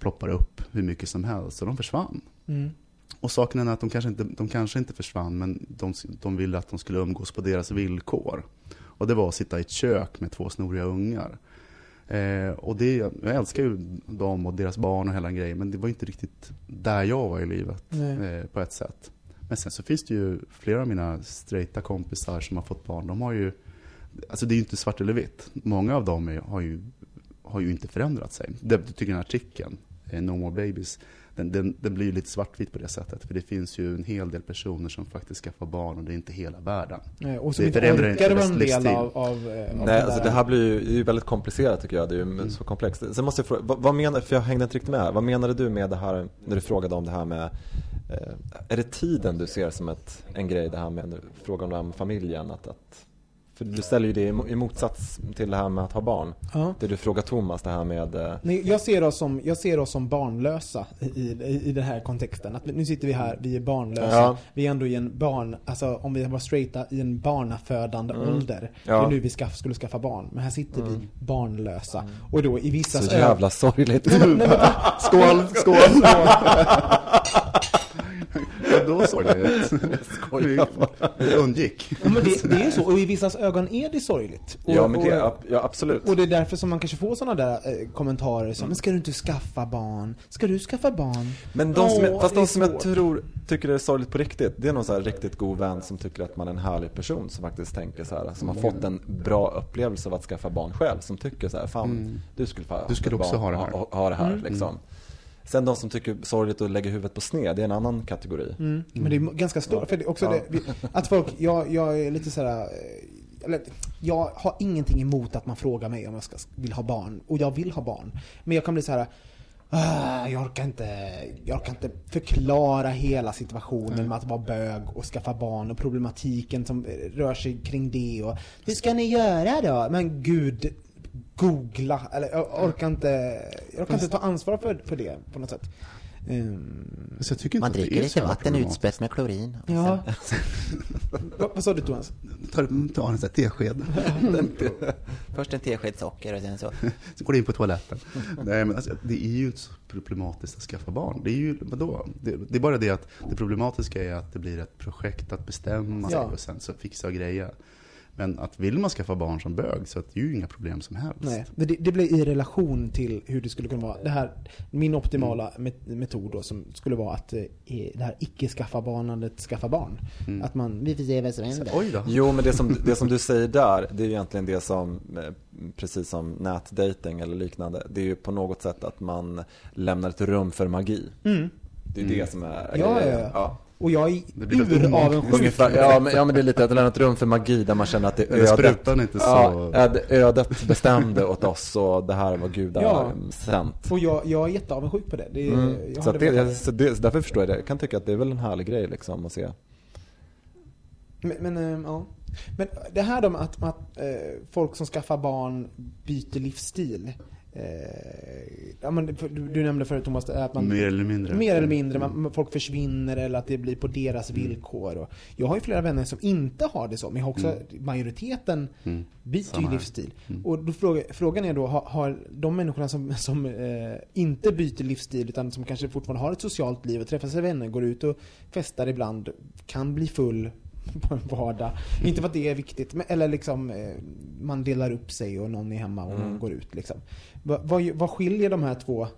ploppar upp hur mycket som helst. Så de försvann. Mm. Och saken är att de kanske inte, de kanske inte försvann, men de, de ville att de skulle umgås på deras villkor. Och det var att sitta i ett kök med två snoriga ungar. Eh, och det, jag älskar ju dem och deras barn och hela den grejen, men det var inte riktigt där jag var i livet eh, på ett sätt. Men sen så finns det ju flera av mina straighta kompisar som har fått barn. De har ju, alltså det är ju inte svart eller vitt. Många av dem är, har, ju, har ju inte förändrat sig. Det tycker den artikeln, No More Babies, den, den, den blir ju lite svartvit på det sättet. För det finns ju en hel del personer som faktiskt skaffar barn och det är inte hela världen. Nej, Och som Det inte orkar vara en del av, av, eh, av Nej, alltså det här blir ju, det är ju väldigt komplicerat tycker jag, det är ju så komplext. Sen måste jag fråga, vad, vad menar, för jag hängde inte riktigt med, vad menade du med det här, när du frågade om det här med, eh, är det tiden du ser som ett, en grej, det här med, frågar om här familjen, att, att för du ställer ju det i mo- i motsats till det här med att ha barn. Ja. Det du frågar Thomas, det här med, eh, Nej, jag, ser oss som, jag ser oss som barnlösa i, i, i den här kontexten. Att nu sitter vi här, vi är barnlösa. Ja. Vi är ändå i en barn, alltså om vi var straighta, i en barnafödande ålder. Det Ja. är nu vi skaff, skulle skaffa barn. Men här sitter vi barnlösa. Och då i vissa så jävla sorgligt. Skål, skål! ja, då såg det undgick. Ja, men det, det är så, och i vissas ögon är det sorgligt. Och, Ja men det, ja absolut. och det är därför som man kanske får sådana där eh, kommentarer som Men ska du inte skaffa barn? Ska du skaffa barn? Men de som, jag, fast de som jag tror tycker det är sorgligt på riktigt, det är någon så här riktigt god vän som tycker att man är en härlig person som faktiskt tänker så här, som har fått en bra upplevelse av att skaffa barn själv, som tycker så här, fan du skulle, få Mm. Du skulle också barn, ha det här. Ha, ha det här Mm. Sen de som tycker sorgligt att lägga huvudet på sned, det är en annan kategori. Mm. Men det är ganska stort, för det, också det, vi- att folk, jag, jag är lite sådär, eh, eller jag har ingenting emot att man frågar mig om jag ska, vill ha barn, och jag vill ha barn. Men jag kan bli så här. "Ah, jag orkar, inte, jag orkar inte förklara hela situationen med att vara bög och skaffa barn och problematiken som rör sig kring det och Hur ska ni göra då? Men gud, googla, eller jag orkar inte, jag orkar inte ta ansvar för, för det på något sätt. Ehm, Så jag tycker inte Man att det dricker är lite vatten utspätt med klorin. Ja. sen- vad, vad sa du Thomas? Ta, ta en sån här tesked, Först en tesked socker och sen så... så går du in på toaletten. Nej men alltså, det är ju inte så problematiskt att skaffa barn. Det är ju, vadå? Det, det är bara det att det problematiska är att det blir ett projekt att bestämma Ja. sig och sen så fixa och greja. Men att vill man skaffa barn som bög så att det är ju inga problem som helst. Nej, men det, det blir i relation till hur det skulle kunna vara. Det här, min optimala met- metod då som skulle vara att eh, i- det här icke-skaffa-barnandet skaffa barn. Att man, vi får se vad som händer. Oj då. Jo, men det som, det som du säger där, det är ju egentligen det som, eh, precis som nätdating eller liknande, det är ju på något sätt att man lämnar ett rum för magi. Det är det som är Ja, grejen. ja, ja. Och jag är Det blir lite uravundsjuk. Ja, men, ja men det är lite att lämna ett rum för magi där man känner att det är ödet. sprutan inte så... Ja, öd- ödet bestämde åt oss och det här var gudar Ja. sänt. Och jag, jag är jätteavundsjuk på det. det Mm. jag Så, det, velat- så, det, så därför förstår jag det. Jag kan tycka att det är väl en härlig grej liksom att se. Men, men, eh, ja. men det här då med att, att eh, folk som skaffar barn byter livsstil. Eh, ja, men du, du nämnde förut Thomas, att man Mer eller mindre. Mer eller mindre, man, folk försvinner eller att det blir på deras Mm. villkor. Och jag har ju flera vänner som inte har det så, men jag har också majoriteten Mm. byter ju livsstil. Mm. Och då fråga, frågan är då, har, har de människorna som, som eh, inte byter livsstil utan som kanske fortfarande har ett socialt liv och träffar sig vänner, går ut och festar ibland, kan bli full på en vardag. Inte för att det är viktigt, men, eller liksom eh, man delar upp sig och någon är hemma och någon går ut. Liksom. Vad, vad, vad skiljer de här två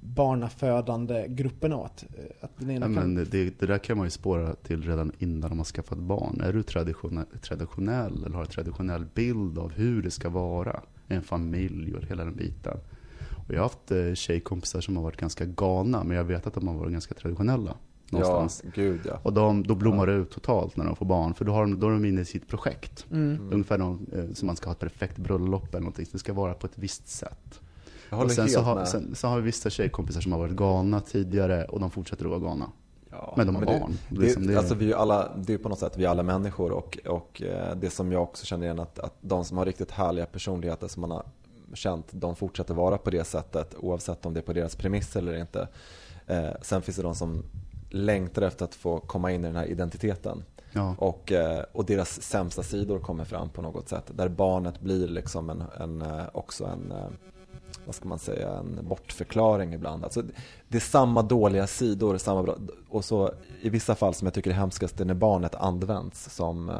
barnafödande grupperna åt? Eh, Att den ena Ja, kan... men det, det där kan man ju spåra till redan innan de har skaffat barn. Är du traditionell, traditionell eller har en traditionell bild av hur det ska vara en familj och hela den biten. Och jag har haft eh, tjejkompisar som har varit ganska galna, men jag vet att de har varit ganska traditionella. Någonstans. Ja, gud ja. Och de, då blommar det ut totalt när de får barn, för då, har de, då är de inne i sitt projekt. Mm. Ungefär de, eh, som man ska ha ett perfekt bröllop eller någonting. Så det ska vara på ett visst sätt. Och sen helt så, har, med. sen, så har vi vissa tjejkompisar som har varit galna tidigare och de fortsätter att vara galna. Ja, Men de har det, barn. Det, Liksom det- Alltså vi är alla, det är på något sätt vi är alla människor och, och eh, det som jag också känner igen att, att de som har riktigt härliga personligheter som man har känt, de fortsätter vara på det sättet oavsett om det är på deras premisser eller inte. Eh, sen finns det de som längtar efter att få komma in i den här identiteten. Ja. Och, eh, och deras sämsta sidor kommer fram på något sätt. Där barnet blir liksom en, en, eh, också en, eh, vad ska man säga, en bortförklaring ibland. Alltså, det är samma dåliga sidor, samma bra, och så i vissa fall som jag tycker är hemskast är när barnet används som,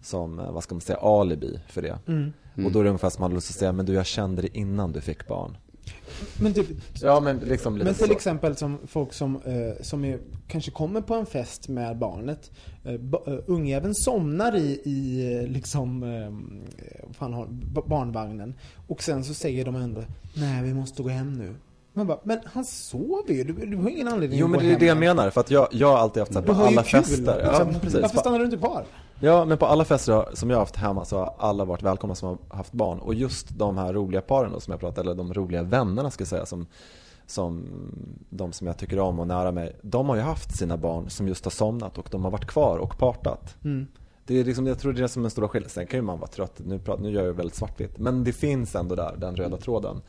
som vad ska man säga, alibi för det. Mm. Och då är det ungefär som man har lust att säga, men du jag kände det innan du fick barn. Men, typ, Ja men liksom men till så. exempel som folk som, eh, som är, kanske kommer på en fest med barnet. Eh, ba- eh, ungjäveln somnar i, i eh, liksom, eh, vad fan har, ba- barnvagnen. Och sen så säger de ändå, nej vi måste gå hem nu. Man bara, men han sover ju, du, du har ingen anledning Jo att men gå det är hem det jag än." menar, för att jag, jag har alltid haft så här, på alla kul. fester. Ja, precis. Varför stannar du inte kvar? Ja, men på alla fester som jag har haft hemma så har alla varit välkomna som har haft barn. Och just de här roliga paren då, som jag pratade, eller de roliga vännerna ska jag säga, som, som de som jag tycker om och nära mig. De har ju haft sina barn som just har somnat och de har varit kvar och partat. Mm. Det är liksom, jag tror det är det som är den stora skillnaden. Sen kan ju man vara trött, nu, pratar, nu gör jag väldigt svartvitt. Men det finns ändå där, den röda tråden.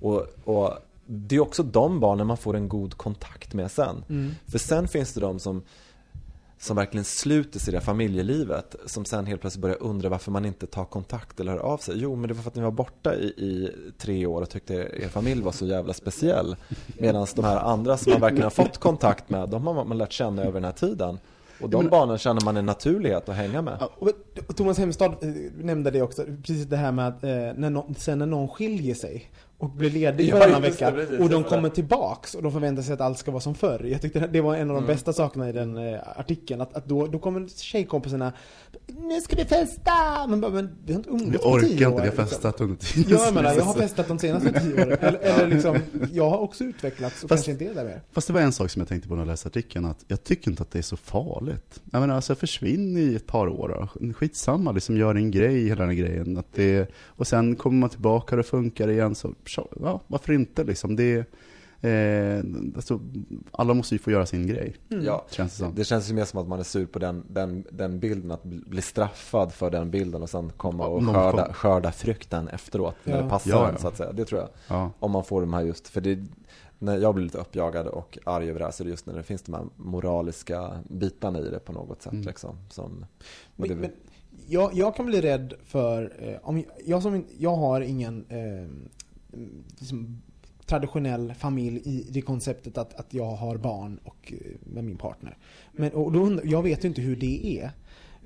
Och, och det är också de barnen man får en god kontakt med sen. För sen finns det de som som verkligen sluter sig i det här familjelivet som sen helt plötsligt börjar undra varför man inte tar kontakt eller hör av sig. Jo, men det var för att ni var borta i, i tre år och tyckte er familj var så jävla speciell. Medan de här andra som man verkligen har fått kontakt med, de har man lärt känna över den här tiden. Och de barnen känner man en naturlighet att hänga med. Och Thomas Hemstad eh, nämnde det också, precis det här med att eh, när någon, sen när någon skiljer sig och blir ledig Ja, varannan just det, vecka precis, och de kommer tillbaks och de förväntar sig att allt ska vara som förr. Jag tyckte det var en av de bästa sakerna i den eh, artikeln, att, att då, då kommer tjejkompisarna Nu ska vi festa! Men, men vi har inte umgåtts på orkar tio inte, år, vi har festat under tiden. Ja, jag menar, jag har festat de senaste tio åren. Eller, eller liksom, jag har också utvecklats och Fast- kanske inte är där mer. Fast det var en sak som jag tänkte på när jag läste artikeln, att jag tycker inte att det är så farligt. Jag menar, alltså försvinn i ett par år då. Skitsamma, liksom gör en grej, hela den här grejen. Att det, och sen kommer man tillbaka och det funkar igen, så ja, varför inte liksom. Det, eh, alltså, alla måste ju få göra sin grej, Ja, känns det som. det känns ju mer som att man är sur på den, den, den bilden, att bli straffad för den bilden och sen komma och Någon skörda, kom- skörda frukten efteråt när Ja. det passar Ja, en ja. så att säga. Det tror jag. Ja. Om man får de här just, för det, när jag blir lite uppjagad och arg över det här så är det just när det finns de här moraliska bitarna i det på något sätt Mm. liksom. Som, Men, det, men jag, jag kan bli rädd för, eh, om jag, som, jag har ingen eh, liksom, traditionell familj i det konceptet att, att jag har barn och eh, med min partner. Men, och då, undrar- jag vet ju inte hur det är.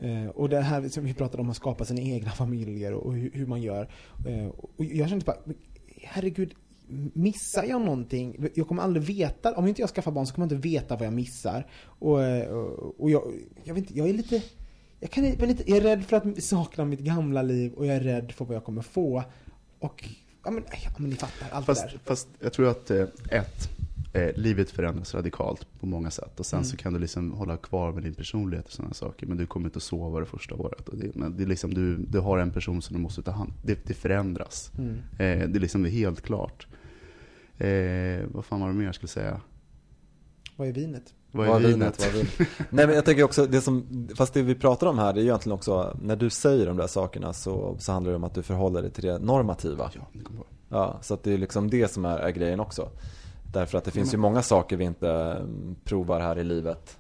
Uh, och det här som vi pratade om att skapa sina egna familjer och, och hur, hur man gör. Uh, och jag kände bara, herregud, missar jag någonting? Jag kommer aldrig veta, om inte jag skaffar barn så kommer jag inte veta vad jag missar. Och, och, och jag, jag vet inte, jag är lite jag, kan, jag, är lite, jag är rädd för att sakna mitt gamla liv och jag är rädd för vad jag kommer få. Och, ja men, ja, men ni fattar, allt Fast, det där. fast jag tror att, eh, ett, eh, livet förändras radikalt på många sätt. Och sen Mm. så kan du liksom hålla kvar med din personlighet och sådana saker. Men du kommer inte att sova det första året. Och det, men det är liksom, du, du har en person som du måste ta hand Det, det förändras. Mm. Eh, det är liksom det är helt klart. Eh, vad fan var det mer jag skulle säga? Vad är vinet? Vad är Vad är vinet? vinet? Vad är vinet? Nej men jag tänker också, det som, fast det vi pratar om här det är egentligen också, när du säger de där sakerna så, så handlar det om att du förhåller dig till det normativa. Ja, det kommer. Ja, så att det är liksom det som är, är grejen också. Därför att det finns ju många saker vi inte mm, provar här i livet.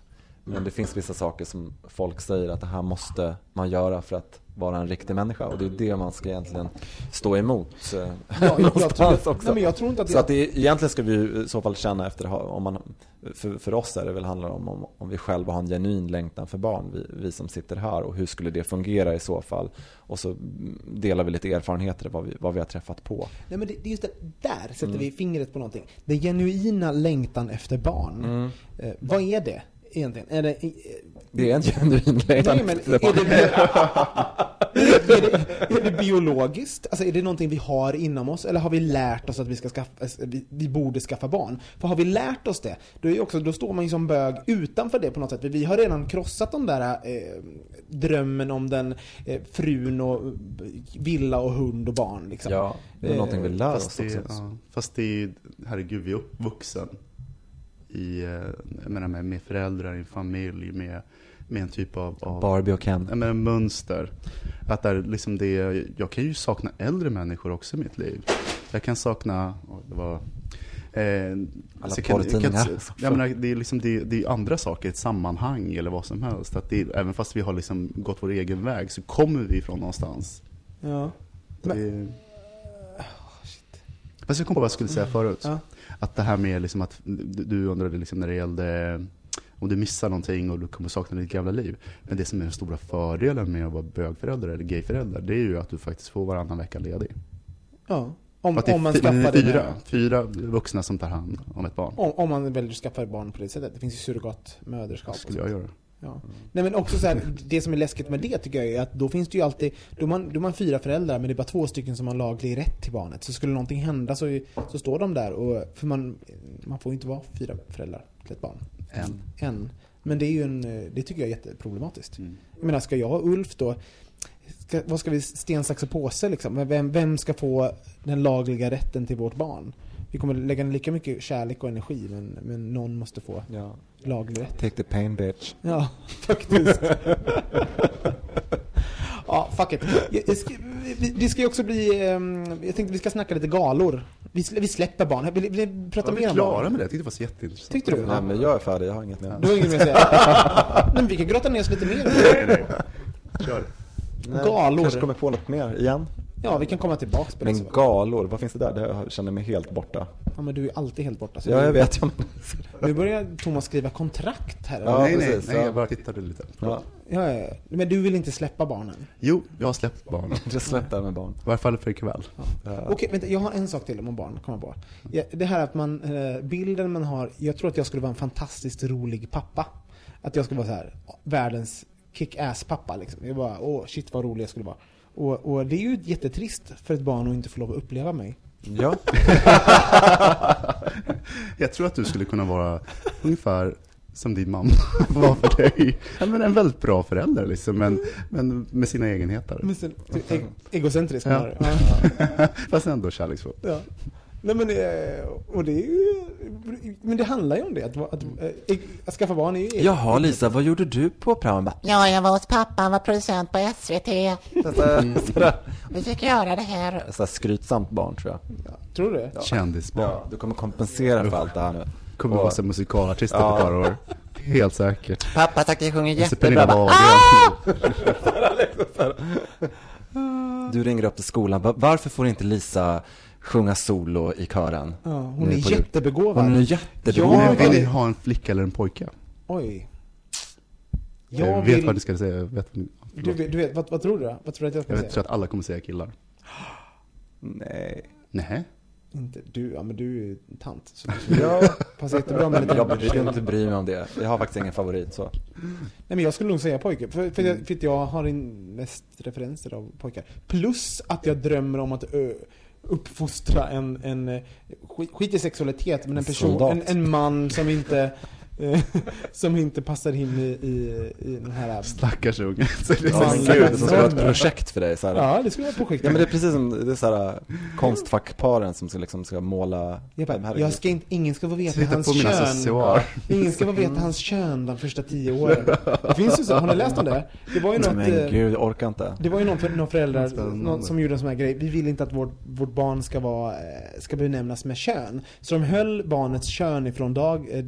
Men det finns vissa saker som folk säger att det här måste man göra för att vara en riktig människa. Och det är det man ska egentligen stå emot. eh, Ja, jag, jag, någonstans tror, också. nej, men jag tror inte att Så att det, egentligen ska vi i så fall känna efter, om man, för, för oss är det väl handlar om, om om vi själva har en genuin längtan för barn, vi, vi som sitter här och hur skulle det fungera i så fall? Och så delar vi lite erfarenheter vad vi, vad vi har träffat på. Nej men det, det är just det, där sätter Mm. vi fingret på någonting. Den genuina längtan efter barn. Mm. Eh, vad är det egentligen? Är det, eh, Det är en genuin längtan Nej, men är det, är, det, är det biologiskt? Alltså är det någonting vi har inom oss? Eller har vi lärt oss att vi, ska skaffa, alltså, vi, vi borde skaffa barn? För har vi lärt oss det, då, är ju också, då står man ju som bög utanför det på något sätt. För vi har redan krossat den där eh, drömmen om den eh, frun och eh, villa och hund och barn. Liksom. Ja, det är någonting vi lär Fast oss det, också. ja, fast det är herregud, vi är uppvuxen i, eh, jag menar med, med föräldrar, i en familj, med, med en typ av, av Barbie och Ken. jag menar, mönster. Att där, liksom det, jag kan ju sakna äldre människor också i mitt liv. Jag kan sakna, oj, det var Eh, jag kan- kan-. Jag menar, det, är liksom, det, det är andra saker, ett sammanhang eller vad som helst. Att det, även fast vi har liksom gått vår egen väg så kommer vi ifrån någonstans. Ja. Det, Fast jag kom på vad jag skulle säga förut. Ja. Att det här med liksom att du undrade liksom när det gällde om du missar någonting och du kommer sakna ditt gamla liv. Men det som är den stora fördelen med att vara bögförälder eller gayförälder, det är ju att du faktiskt får varannan vecka ledig. Ja. Om, om man skaffar är det fyra, fyra vuxna som tar hand om ett barn. Om, om man väljer att skaffa barn på det sättet. Det finns ju surrogatmödraskap. Skulle jag göra. Ja. Nej men också så här, det som är läskigt med det tycker jag är att då finns det ju alltid, då man, då man fyra föräldrar men det är bara två stycken som har laglig rätt till barnet. Så skulle någonting hända så, så står de där och, för man, man får ju inte vara fyra föräldrar till ett barn. En. En. Men det är ju en, det tycker jag är jätteproblematiskt. Mm. Jag menar, ska jag och Ulf då, ska, vad ska vi, sten, sax och påse liksom? Vem, vem ska få den lagliga rätten till vårt barn? Vi kommer lägga ner lika mycket kärlek och energi men, men någon måste få Ja. laglig rätt. Take the pain bitch. Ja, faktiskt. ja, fuck it. Jag- jag ska, vi- det ska ju också bli, ehm, jag tänkte vi ska snacka lite galor. Vi, slä- vi släpper barn. Vill, vill ni prata vi mer om klara barn? med det? Jag tyckte det var så jätteintressant. Tyckte du? Nej men jag är färdig, jag har inget mer. Du har inget mer att säga? Men vi kan grotta ner oss lite mer. Nej, nej. Kör. Nej, Galor. Kanske kommer på något mer igen. Ja, vi kan komma tillbaks på det. Men galor, vad finns det där? Det jag känner mig helt borta. Ja, men du är alltid helt borta. så Ja, jag vet. Ja, men... Nu börjar Thomas skriva kontrakt här. Ja, nej, nej, precis, nej, ja. jag bara tittade lite. Ja, Ja, ja, ja. Men du vill inte släppa barnen? Jo, jag har släppt barnen. jag släpp det med barn. I varje fall för ikväll. Okej, vänta, jag har en sak till om barn, kommer på. Ja, Det här att man, eh, bilden man har, jag tror att jag skulle vara en fantastiskt rolig pappa. Att jag skulle vara så här, världens kick-ass pappa liksom. Jag bara, åh shit vad rolig jag skulle vara. Och, och det är ju jättetrist för ett barn att inte få lov att uppleva mig. Ja, Jag tror att du skulle kunna vara ungefär som din mamma var för dig. Ja, men en väldigt bra förälder liksom, men, men med sina egenheter. Men sen, e- egocentrisk Ja. Ja. Fast ändå kärleksfull. Ja. Nej men, eh, och det är ju, men det handlar ju om det, att, att, att, att skaffa barn är ju Jaha Lisa, vad gjorde du på Prama? Ja, jag var hos pappa, han var producent på SVT. Sådär Vi fick göra det här. sådär skrytsamt barn tror jag. Tror du det? Kändisbarn. Ja, du kommer kompensera för allt det här nu. Kommer Och- vara som musikalartist Ja. efter ett par år. Helt säkert. Pappa tyckte jag sjunger så jättebra. Bara, Wahlgren. Du ringer upp till skolan, "Va- varför får inte Lisa sjunga solo i kören? Ja, hon är på jul?" jättebegåvad. Hon är jättebegåvad. Nu vill ni ha en flicka eller en pojke? Oj. Jag, Jag vet vill, vad ni ska säga. Jag vet, du, vet- du vet, vad, vad tror du då? Vad tror du att jag ska jag säga? tror att alla kommer säga killar. Nej. Nej. Inte du, ja men du är ju tant. Så det Ja, passar jättebra med lite... jag brukar inte bry mig om det. Jag har faktiskt ingen favorit så. Nej men jag skulle nog säga pojke, för, för, jag, för jag har in mest referenser av pojkar. Plus att jag drömmer om att ö, uppfostra en, en eh, skit, i sexualitet, men en person, en, en man som inte som inte passar in i, i, i den här... Stackars unge. Så det är Ja, så gud, som ska vara ett projekt för dig så här. Ja, det skulle vara ett projekt. Ja men det är precis som, det är så här konstfackparen som ska, liksom, ska måla jag bara, här jag ska inte, ingen ska få veta Titta hans på mina kön. accessoarer. Ingen ska få veta hans kön de första tio åren. Det finns ju så, har ni läst om det? Det var ju något... Men eh, gud, jag orkar inte. Det var ju någon, för, någon förälder Spännande. någon, som gjorde en sån här grej. Vi vill inte att vårt, vårt barn ska, vara, eh, ska benämnas med kön. Så de höll barnets kön ifrån dag,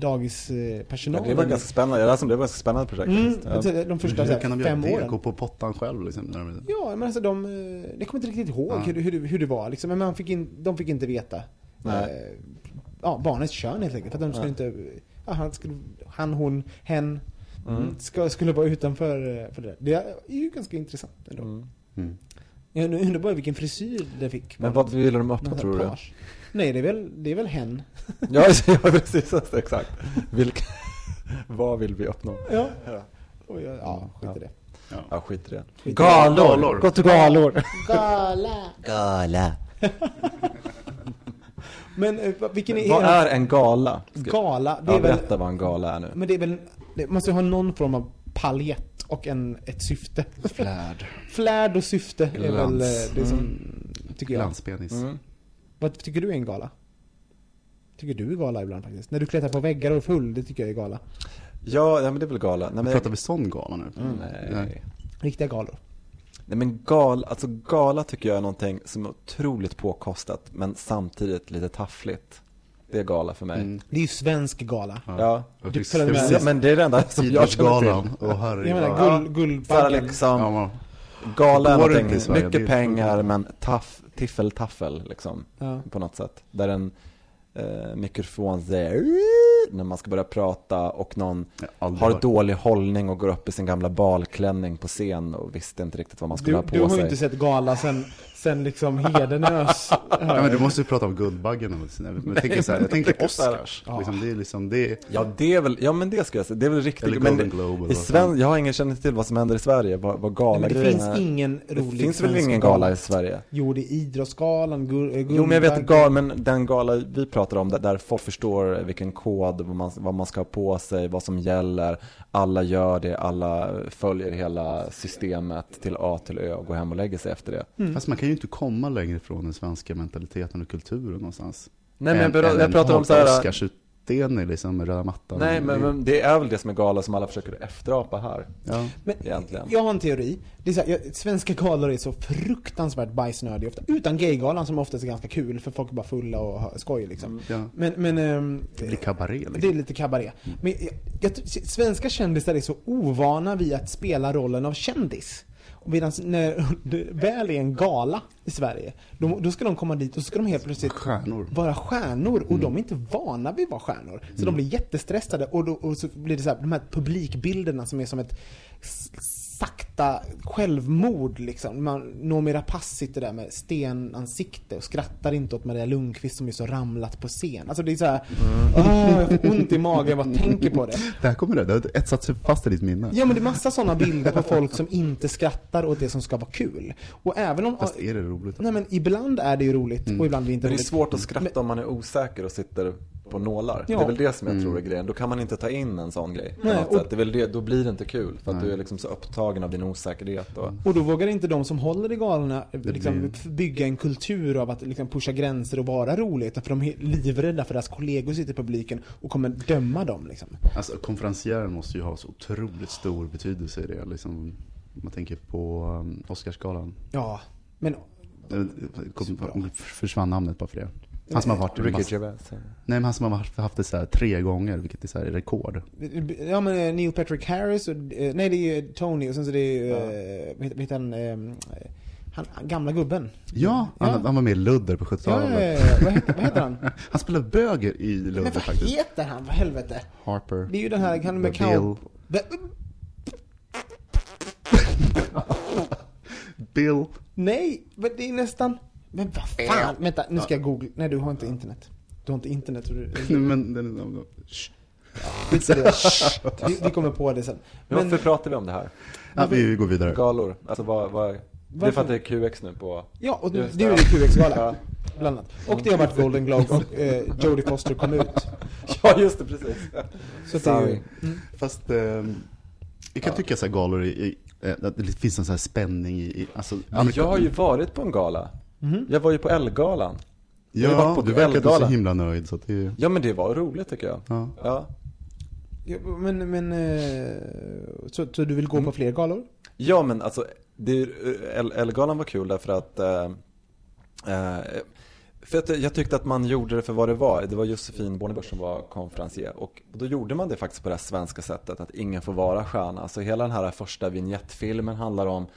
Ja, dagispersonalen. det var ganska spännande, det, här som, det var ett ganska spännande projekt Mm, de första Hur kan de göra fem det? åren. Gå på pottan själv liksom? När de... Ja, men alltså de, eh, det kommer inte riktigt ihåg Ja. hur, det- hur, hur det var liksom. Men man fick in, de fick inte veta. Nej. Eh, ja, barnets kön helt enkelt. Att de skulle inte, ja, han, skulle, han, hon, hen. Mm. Ska, skulle vara utanför eh, för det. Det är ju ganska intressant ändå. Mm. Mm. Jag undrar bara vilken frisyr det fick. Men vad ville de öppna tror du? Nej, det är väl, det är väl hen. Ja, ja precis, exakt. Vilka, vad vill vi uppnå? Ja. Ja. Och jag, ja, skit i det. Ja, skit i det. Skit Galor! Galor. Gå till galor! Gala! Gala. Men eh, vilken är Vad är en gala? gala? Det Ja, är väl, berätta vad en gala är nu. men det är väl, det måste ju ha någon form av paljett och en, ett syfte. Flärd. Flärd och syfte är väl Glans. eh, det som, tycker jag. Glanspenis. Mm. Vad tycker du är en gala? Tycker du är gala ibland faktiskt? När du klättrar på väggar och är full, det tycker jag är gala. Ja, ja men det är väl gala. Nej, men, Pratar vi sån gala nu? nej. Nej. Riktiga galor. Nej men gal, alltså gala tycker jag är någonting som är otroligt påkostat men samtidigt lite taffligt. Det är gala för mig. Mm. Det är ju svensk gala. Ja. Och Du precis-. Ja, men det är det enda som jag känner till. Åh herregud. Jag menar Ja. guld, Guldbaggen. liksom, Ja, man, gala är någonting, Sverige? mycket pengar men taff, tiffel-taffel liksom. Ja. På något sätt. Där en eh, mikrofon säger när man ska börja prata och någon har hört. dålig hållning och går upp i sin gamla balklänning på scen och visste inte riktigt vad man skulle Du, ha på du har sig. inte sett gala sen, sen liksom Hedenös. Ja, men du måste ju prata om Guldbaggen. och sådär. Men jag tänker så här, jag tänker Oscars. Ja. Liksom, det är liksom, det är, Ja det är väl, ja men det ska jag säga, det är väl riktigt eller Golden det, Globe. i Sven, jag har ingen känning till vad som händer i Sverige, vad, vad Nej, gala men det finns är. ingen Det rolig finns väl ingen gala i Sverige? Jo, det är Idrottsgalan, gur, eh, Jo men jag vet Guldbaggen. gal, men den gala vi pratar om, där, där folk förstår vilken kod, vad man, vad man ska ha på sig, vad som gäller Alla gör det, alla följer hela systemet till A till Ö och går hem och lägger sig efter det Mm. Fast man kan ju inte komma längre ifrån den svenska mentaliteten och kulturen någonstans. Nej men jag, jag pratar om så här. Oscarsutdelning liksom med röda mattan. Nej men, men det är väl det som är gala som alla försöker efterapa här Ja. Men egentligen. jag har en teori. Det är så här, jag, svenska galor är så fruktansvärt bajsnödiga ofta. Utan gaygalan som oftast är ganska kul för folk är bara fulla och har skoj liksom. Ja. Men, men ehm, Det blir kabaré liksom. det är lite kabaré. Men jag, jag, svenska kändisar är så ovana vid att spela rollen av kändis. Medan när det väl är en gala i Sverige, då, då ska de komma dit och så ska de helt plötsligt Stjärnor. vara stjärnor och de är inte vana vid att vara stjärnor. Så de blir jättestressade och, då, och så blir det så här, de här publikbilderna som är som ett sakta självmord liksom. Man, Noomi Rapace sitter där med stenansikte och skrattar inte åt Maria Lundqvist som är så ramlat på scen. Alltså det är så här, åh, jag får ont i magen, jag bara tänker på det. Där kommer det, det har etsat sig fast i ditt minne. Ja men det är massa sådana bilder på folk som inte skrattar åt det som ska vara kul. Och även om... Fast är det roligt? Nej men ibland är det ju roligt och ibland är det inte Men det är roligt. svårt att skratta om man är osäker och sitter på nålar. Ja. Det är väl det som jag Mm. tror är grejen. Då kan man inte ta in en sån grej. Nej, och-. Det är väl det, då blir det inte kul. För att Nej. du är liksom så upptagen av din osäkerhet. Och, Och då vågar inte de som håller i galorna liksom, blir- bygga en kultur av att liksom, pusha gränser och vara roliga. För de är livrädda för deras kollegor sitter i publiken och kommer döma dem. Liksom. Alltså konferencieren måste ju ha så otroligt stor betydelse i det. Liksom, om man tänker på um, Oscarsgalan. Ja, men Eh. Kom, försvann namnet bara för det. Han som har varit Ricky massa- Gervais. Nej men han som har haft- det så här tre gånger, vilket är så här rekord. Ja men eh, Neil Patrick Harris och, eh, nej det är ju Tony och sen så det är ju, eh, vad heter- han, han, han, gamla gubben. Ja, Ja. Han, han var med i Ludder på Ja, 70-talet. ja, ja, vad, heter, vad heter han? Han spelade böger i Men Ludder vad faktiskt. heter han, för helvete? Harper. Det är ju den här, han med Bill. Be- Bill. Nej, men det är nästan... Men vad fan, vänta, nu ska jag googla. Nej du har inte internet. Du har inte internet. så Du, Nej, men den, Shh. Skit i det. vi, vi kommer på det sen. Men varför pratar vi om det här? ja, vi går vidare. Galor. Alltså vad, vad, det är för att det är QX nu på... Ja, och Just det är ju det. QX-gala. Ja. Bland annat. Och det har varit Golden Globe och eh, Jodie Foster kom ut. Ja, just det, precis. Så att det är ju, Sorry. Fast eh, jag kan tycka så här galor i, i, eh, att det finns en sån här spänning i, i alltså, Men jag har ju varit på en gala. Jag var ju på har Ja, på du verkar inte så himla nöjd så att det Ja men det var roligt tycker jag. Ja. Ja, ja, men, men eh, så, så du vill gå på fler galor? ja men alltså, det, Ellegalan var kul därför att eh, eh, för att jag tyckte att man gjorde det för vad det var. Det var Josefin Bornebusch som var konferencier. Och då gjorde man det faktiskt på det här svenska sättet, att ingen får vara stjärna. Så hela den här första vignettfilmen handlar om eh,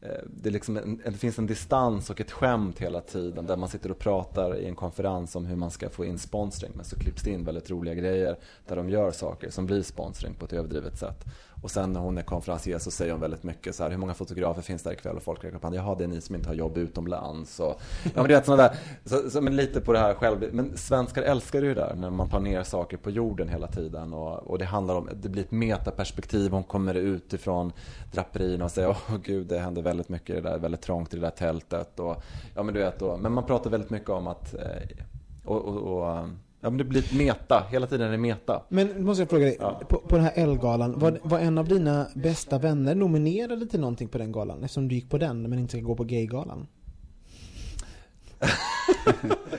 Eh, det, liksom en, det finns en distans och ett skämt hela tiden där man sitter och pratar i en konferens om hur man ska få in sponsring. Men så klipps det in väldigt roliga grejer där de gör saker som blir sponsring på ett överdrivet sätt. Och sen när hon är konferencier så säger hon väldigt mycket så här, hur många fotografer finns där ikväll? Och folk räknar upp handen, jaha det är ni som inte har jobb utomlands. Och, ja men du vet sådana där, så, så, men lite på det här själv. Men svenskar älskar ju det där när man tar ner saker på jorden hela tiden. Och, och det handlar om, det blir ett metaperspektiv, hon kommer utifrån draperierna och säger, åh gud det händer väldigt mycket i det där, väldigt trångt i det där tältet. Och, ja men du vet, och, men man pratar väldigt mycket om att, eh, och, och, och Ja men det blir meta, hela tiden är det meta. Men nu måste jag fråga dig, Ja. på, på den här Ellegalan, var, var en av dina bästa vänner nominerade till någonting på den galan? Eftersom du gick på den men inte ska gå på Gaygalan?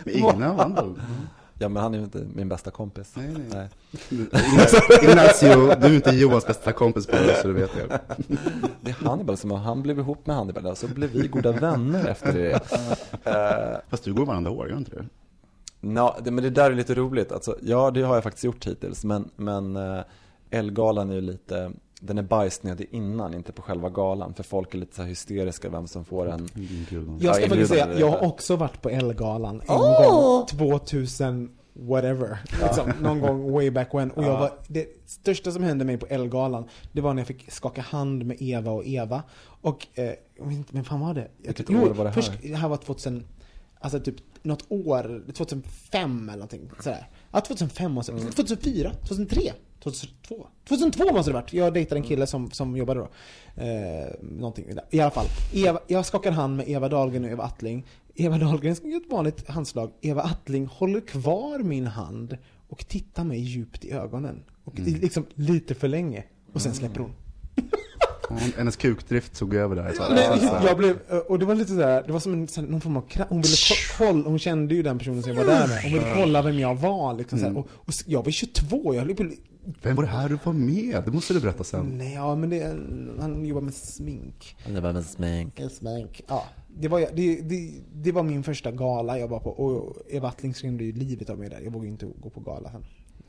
Ingen av andra. Ja men han är ju inte min bästa kompis. Nej, nej. Nej. Ignacio, du är inte Johans bästa kompis på det så du vet det. Det är Hannibal som, han blev ihop med Hannibal, så blev vi goda vänner efter det. Fast du går varandra år, gör inte det? Nå, det, men det där är lite roligt. Alltså, ja, det har jag faktiskt gjort hittills. Men, men eh, Elgalan är ju lite, den är bajsnödig innan, inte på själva galan. För folk är lite så här hysteriska vem som får en... Jag ska Ja, faktiskt säga, jag har också varit på Ellegalan en gång, 2000 whatever. Liksom, någon gång way back when. Och jag var, det största som hände mig på Ellegalan, det var när jag fick skaka hand med Eva och Eva. Och, eh, men fan var det? Jag, Vilket jo, år var det här? Först, det här var 2000, alltså typ något år, 2005 eller någonting sådär. Ja, 2005 måste det 2004, 2003, 2002. 2002 måste det varit. Jag dejtade en kille som, som jobbade då. Eh, någonting. I alla fall. Eva, jag skakar hand med Eva Dahlgren och Eva Attling. Eva Dahlgren gör ett vanligt handslag. Eva Attling håller kvar min hand och tittar mig djupt i ögonen. Och Mm. liksom lite för länge. Och sen släpper hon. Hennes kukdrift tog över där. Så. Nej, Ja, jag blev, och det var lite sådär, det var som en, någon form av kra- hon ville ko- kolla, hon kände ju den personen som jag var där med. Hon ville kolla vem jag var liksom såhär. och, och jag var 22, jag höll på Vem var det här du var med? Det måste du berätta sen. Nej, ja men det, han jobbar med smink. Det var med smink. Smink. Ja. Det var, det, det, det var min första gala jag var på och Eva Attling skrämde ju livet av mig där. Jag vågade inte gå på gala sen.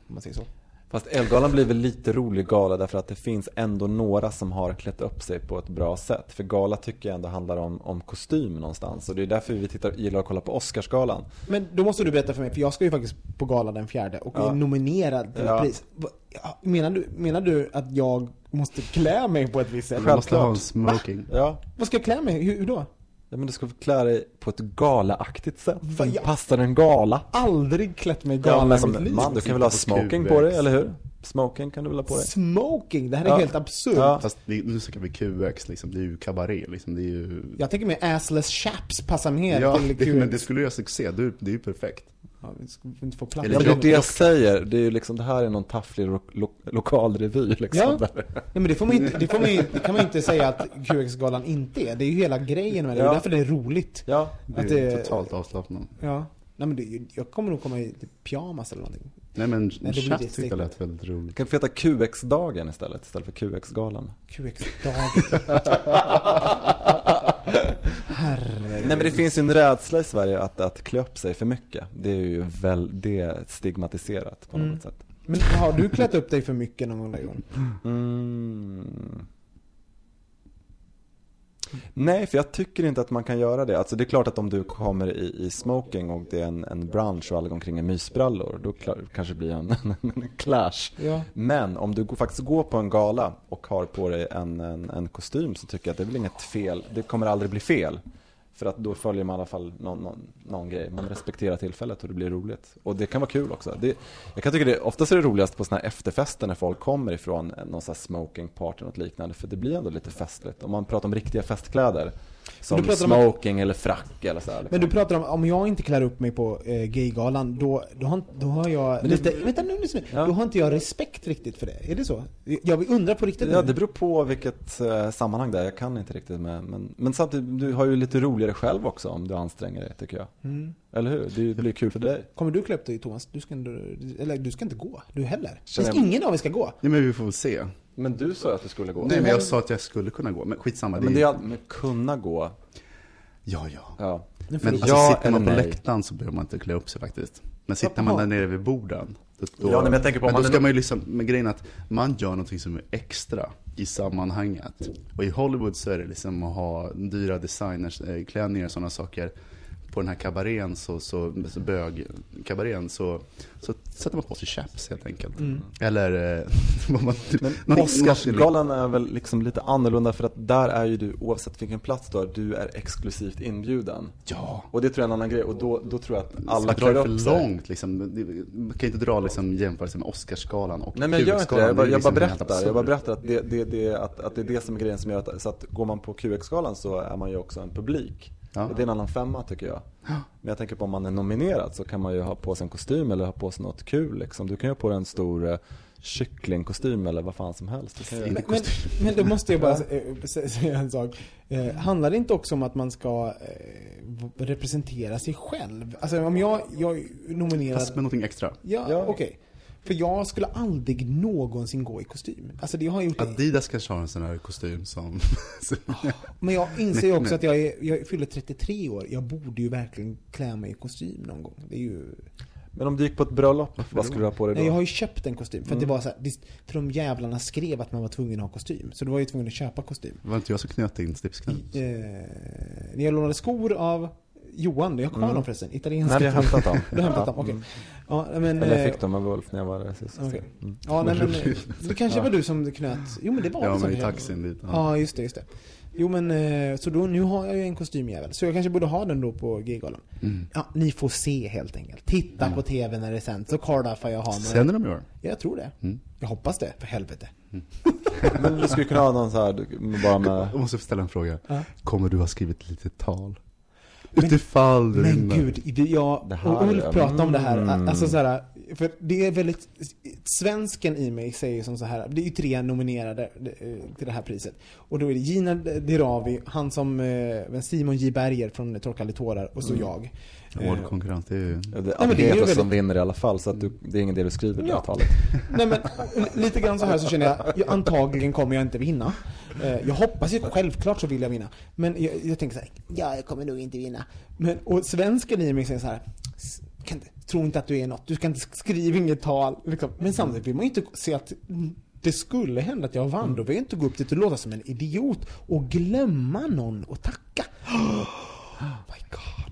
Om man säger så. Fast Elgalan blir väl lite rolig gala därför att det finns ändå några som har klätt upp sig på ett bra sätt. För gala tycker jag ändå handlar om, om kostym någonstans. Och det är därför vi tittar, gillar att kolla på Oscarsgalan. Men då måste du berätta för mig, för jag ska ju faktiskt på gala den fjärde och Ja. är nominerad till Ja. pris. Va- Menar du, menar du att jag måste klä mig på ett visst sätt? Du måste ha en Självklart. smoking. Ja. Vad ska jag klä mig? Hur, hur då? Ja, men du ska klä dig på ett galaaktigt sätt. Som ja. passar en gala. Aldrig klätt mig Ja, gala men i som mitt liv. man, du kan väl ha smoking på dig, eller hur? Smoking kan du väl ha på dig? Smoking, det här är Ja. helt absurt. Ja. Fast det, nu snackar vi QX liksom, det är ju kabaré liksom, det är ju... Jag tänker mig assless chaps passar mer Ja, till det, QX. men det skulle göra succé, du, det är ju perfekt. Ja, vi ska inte få plats. Eller Ja, det är det jag säger, det är ju liksom, det här är någon tafflig lo lo lokalrevy liksom. Ja. Där. Nej, men det, får man inte, det, får man, det kan man inte säga att QX-galan inte är. Det är ju hela grejen med det. Det är Ja. därför det är roligt. Ja, Det är Att det- totalt avslappnat. Ja. Nej men det, är jag kommer nog komma i typ pyjamas eller någonting. Nej men blir chatt tyckte jag lät väldigt roligt. kan vi heta QX-dagen istället, istället för QX-galan. QX-dag. Herregud. Nej men det finns ju en rädsla i Sverige att, att klä upp sig för mycket. Det är ju väl, det är stigmatiserat på något Mm. sätt. Men har du klätt upp dig för mycket någon gång Lejon? Mm. Nej, för jag tycker inte att man kan göra det. Alltså det är klart att om du kommer i, i smoking och det är en, en brunch och alla går omkring i mysbrallor, då klar, kanske det blir en, en clash. Ja. Men om du faktiskt går på en gala och har på dig en, en, en kostym så tycker jag att det är väl inget fel. Det kommer aldrig bli fel. För att då följer man i alla fall någon, någon, någon grej. Man respekterar tillfället och det blir roligt. Och det kan vara kul också. Det, jag kan tycka det, oftast är det roligast på sådana här efterfester när folk kommer ifrån någon sån här smoking party eller något liknande. För det blir ändå lite festligt. Om man pratar om riktiga festkläder. Som du pratar om smoking eller frack eller så här, liksom. Men du pratar om, om jag inte klär upp mig på eh, gaygalan, då, då, har, då har jag Men det- lite, vänta nu lyssna. Ja. Då har inte jag respekt riktigt för det. Är det så? Jag undrar på riktigt Ja, nu. det beror på vilket eh, sammanhang det är. Jag kan inte riktigt med. Men, men samtidigt, du har ju lite roligare själv också om du anstränger dig, tycker jag. Mm. Eller hur? Det, det blir kul för dig. Kommer du klä upp dig Thomas? Du ska, eller du ska inte gå, du heller. Det Känner jag- ingen av er ska gå. Ja men vi får väl se. Men du sa ju att du skulle gå. Nej men jag sa att jag skulle kunna gå, men skitsamma. Men det är allt med kunna gå. Ja, ja. Ja. Men Ja alltså, sitter man på nej? läktaren så behöver man inte klä upp sig faktiskt. Men sitter man där nere vid borden. Då, Ja, nej, men jag tänker på men då man ska är- man ju liksom, men grejen är att man gör någonting som är extra i sammanhanget. Och i Hollywood så är det liksom att ha dyra designers, eh, klänningar och sådana saker. På den här kabarén, så, så, så bög-kabarén, så, så sätter man på sig chaps helt enkelt. Mm. Eller eh, vad man... Men någonting- Oscarsgalan är väl liksom lite annorlunda för att där är ju du, oavsett vilken plats du har, du är exklusivt inbjuden. Ja. Och det tror jag är en annan grej och då, då tror jag att alla klär drar upp för sig. långt liksom. Man kan inte dra liksom jämförelse med Oscarsgalan och Nej men jag gör inte det, jag bara, jag bara liksom berättar. Jag bara berättar att det, det, det, att, att det är det som är grejen som gör att, så att går man på QX-galan så är man ju också en publik. Ja. Det är en annan femma tycker jag. Men jag tänker på om man är nominerad så kan man ju ha på sig en kostym eller ha på sig något kul liksom. Du kan ju ha på dig en stor eh, kycklingkostym eller vad fan som helst. Men, men, men då måste jag bara eh, sä- säga en sak. Eh, handlar det inte också om att man ska eh, representera sig själv? Alltså om jag, jag är nominerad... Fast med någonting extra. Ja, Ja. okej. För jag skulle aldrig någonsin gå i kostym. Alltså det har jag gjort det. Adidas kanske har en sån här kostym som... Men jag inser ju också att jag, är, jag fyller 33 år. Jag borde ju verkligen klä mig i kostym någon gång. Det är ju... Men om du gick på ett bröllop, vad skulle du ha på dig då? Nej, jag har ju köpt en kostym. För att det Mm. var så här, det, för de jävlarna skrev att man var tvungen att ha kostym. Så då var jag ju tvungen att köpa kostym. Det var inte jag som knöt in slipsknut. Eh, jag lånade skor av Johan, jag har kvar Mm. dem förresten. Italienska Nej, vi har hämtat dem. Du har hämtat Ja. dem, okej. Mm. Ja, men... Eller jag eh, fick dem av Ulf när jag var där sist. Okej. Mm. Ja, nej, men det kanske Ja. var du som knöt... Jo men det var Ja, det som men i taxin dit. Ja, just det, just det. Jo men, eh, så då, nu har jag ju en kostymjävel. Så jag kanske borde ha den då på G-galan. Mm. Ja, ni får se helt enkelt. Titta på TV när det sänds, så cardaffar jag ha några... Sänder de i år? Ja, jag tror det. Mm. Jag hoppas det, för helvete. Men vi skulle kunna ha någon så här, du- bara med... Jag måste ställa en fråga. Ja. Kommer du ha skrivit lite tal? Utifall du Men gud, jag Det och Ulf är- pratade om det här, Mm. alltså så här, för det är väldigt, svensken i mig säger som så här, det är ju tre nominerade eh, till det här priset. Och då är det Gina Dirawi, han som, eh, Simon J Berger från Torkade tårar och så Mm. jag. Hård Eh, konkurrens, det är ju... Ja, det, men det är ju som väldigt- vinner i alla fall, så att du, det är ingen del du skriver i det Ja. talet. Nej men lite grann så här så känner jag, jag, antagligen kommer jag inte vinna. Eh, Jag hoppas ju, självklart så vill jag vinna. Men jag, jag tänker så här, ja jag kommer nog inte vinna. Men, och svensken i mig säger så här, "S- kan inte, tro inte att du är något, du ska inte skriva inget tal. Liksom. Men samtidigt vill man ju inte se att mm, det skulle hända att jag vann, då vill jag inte gå upp dit och låta som en idiot och glömma någon och tacka. Oh my god.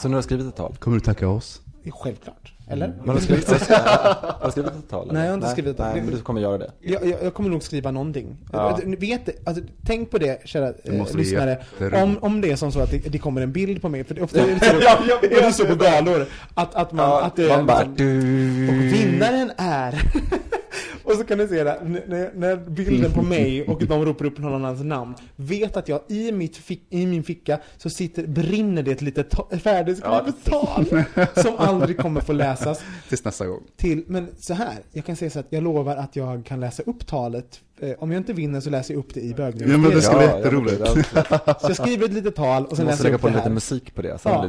Så nu har du skrivit ett tal? Kommer du tacka oss? Det är Självklart. Eller? Men har du skrivit, har du skrivit ett tal? eller? Nej, jag har inte skrivit ett tal. Nej, men du kommer göra det. Jag, jag, jag kommer nog skriva någonting. Ja. Ni Vet, det- alltså, tänk på det, kära Det eh, lyssnare. Om, om det är som så att det, det kommer en bild på mig, för det, ofta är det så, är det så på galor, att, att man... Ja, att det, man bara, liksom, och vinnaren är... Och så kan ni se n- när, när bilden på mig och de ropar upp någon annans namn. Vet att jag i, mitt fick, i min ficka så sitter, brinner det ett litet färdigskrivet tal. Som aldrig kommer få läsas. Tills nästa gång. Till, men så här, jag kan säga så att jag lovar att jag kan läsa upp talet. Eh, om jag inte vinner så läser jag upp det i bögningen. Ja men det ska bli Ja, ja, jätteroligt. Så jag skriver ett litet tal och Du sen måste läser jag lägga upp på det lite här. musik på det, så Ja.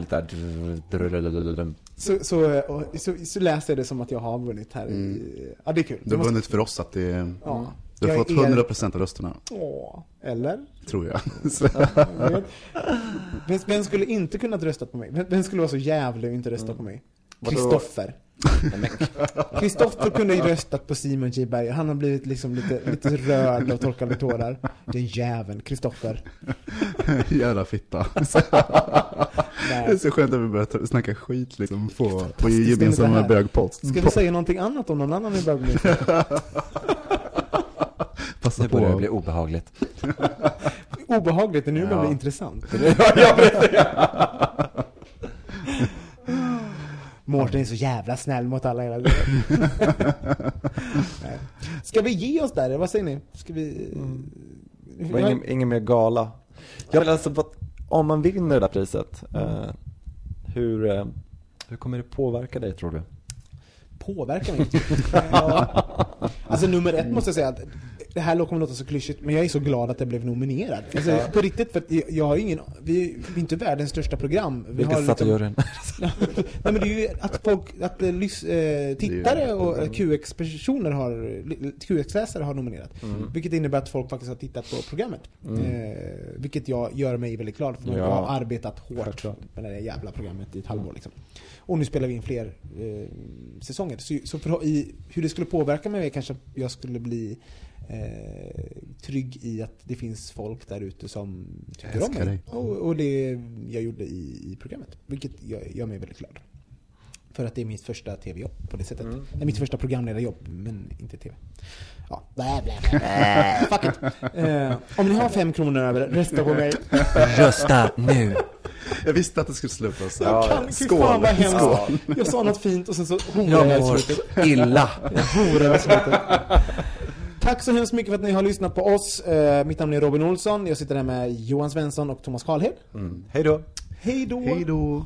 det blir lite där... Så, så, och, så, så läser jag det som att jag har vunnit här i... Ja, det är kul. Du har måste- vunnit för oss att det. Ja. Du har fått är- 100% av rösterna, Åh, eller? tror jag. Vem, vem skulle inte kunnat rösta på mig? Vem, vem skulle vara så jävlig och inte rösta på mig? Mm. Kristoffer. Kristoffer kunde ju röstat på Simon J Berger. Han har blivit liksom lite, lite rörd och torkade tårar. Den jäveln, Kristoffer. Jävla fitta. Det är så skönt att vi börjar snacka skit liksom på, på gemensamma bögpost. Ska vi säga någonting annat om någon annan i bögministern? Passa Det börjar på. bli obehagligt. Obehagligt, det är nu det börjar bli Ja. intressant. ja, precis. Mårten är så jävla snäll mot alla hela tiden. Ska vi ge oss där, vad säger ni? Ska vi... Det var ingen, ingen mer gala. Jag vill alltså, om man vinner det där priset, eh, hur, eh, hur kommer det påverka dig tror du? påverkar mig. ja. Alltså nummer ett måste jag säga att det här kommer låta så klyschigt, men jag är så glad att jag blev nominerad. Alltså, På riktigt, för att jag- jag har ingen, vi, vi är inte världens största program. Vi Vilket har satt liksom- juryn? Nej men det är ju att folk, att eh, lys, eh, tittare och eh, QX-personer har, QX-läsare har nominerat. Mm. Vilket innebär att folk faktiskt har tittat på programmet. Eh, vilket jag gör mig väldigt glad för. Ja. Jag har arbetat hårt Självklart. med det jävla programmet i ett halvår liksom. Och nu spelar vi in fler eh, säsonger. Så, så för, i, hur det skulle påverka mig kanske att jag skulle bli eh, trygg i att det finns folk där ute som tycker om mig. Och, och det jag gjorde i, i programmet. Vilket gör, gör mig väldigt glad. För att det är mitt första tv-jobb på det sättet. Mm. Det är mitt första programledarjobb, men inte tv. Ja, blä, blä, blä. Fuck it. Eh, om ni har fem kronor över, rösta på mig. Rösta nu! Jag visste att det skulle sluta så. Jag kan, Skål. fan vad hemskt. Skål. Jag sa något fint och sen så horade jag i Jag slutet. mår illa. Jag horade i slutet. Tack så hemskt mycket för att ni har lyssnat på oss. Eh, mitt namn är Robin Olsson. Jag sitter här med Johan Svensson och Thomas Karlhed. Mm. Hej då! Hej då! Hej då.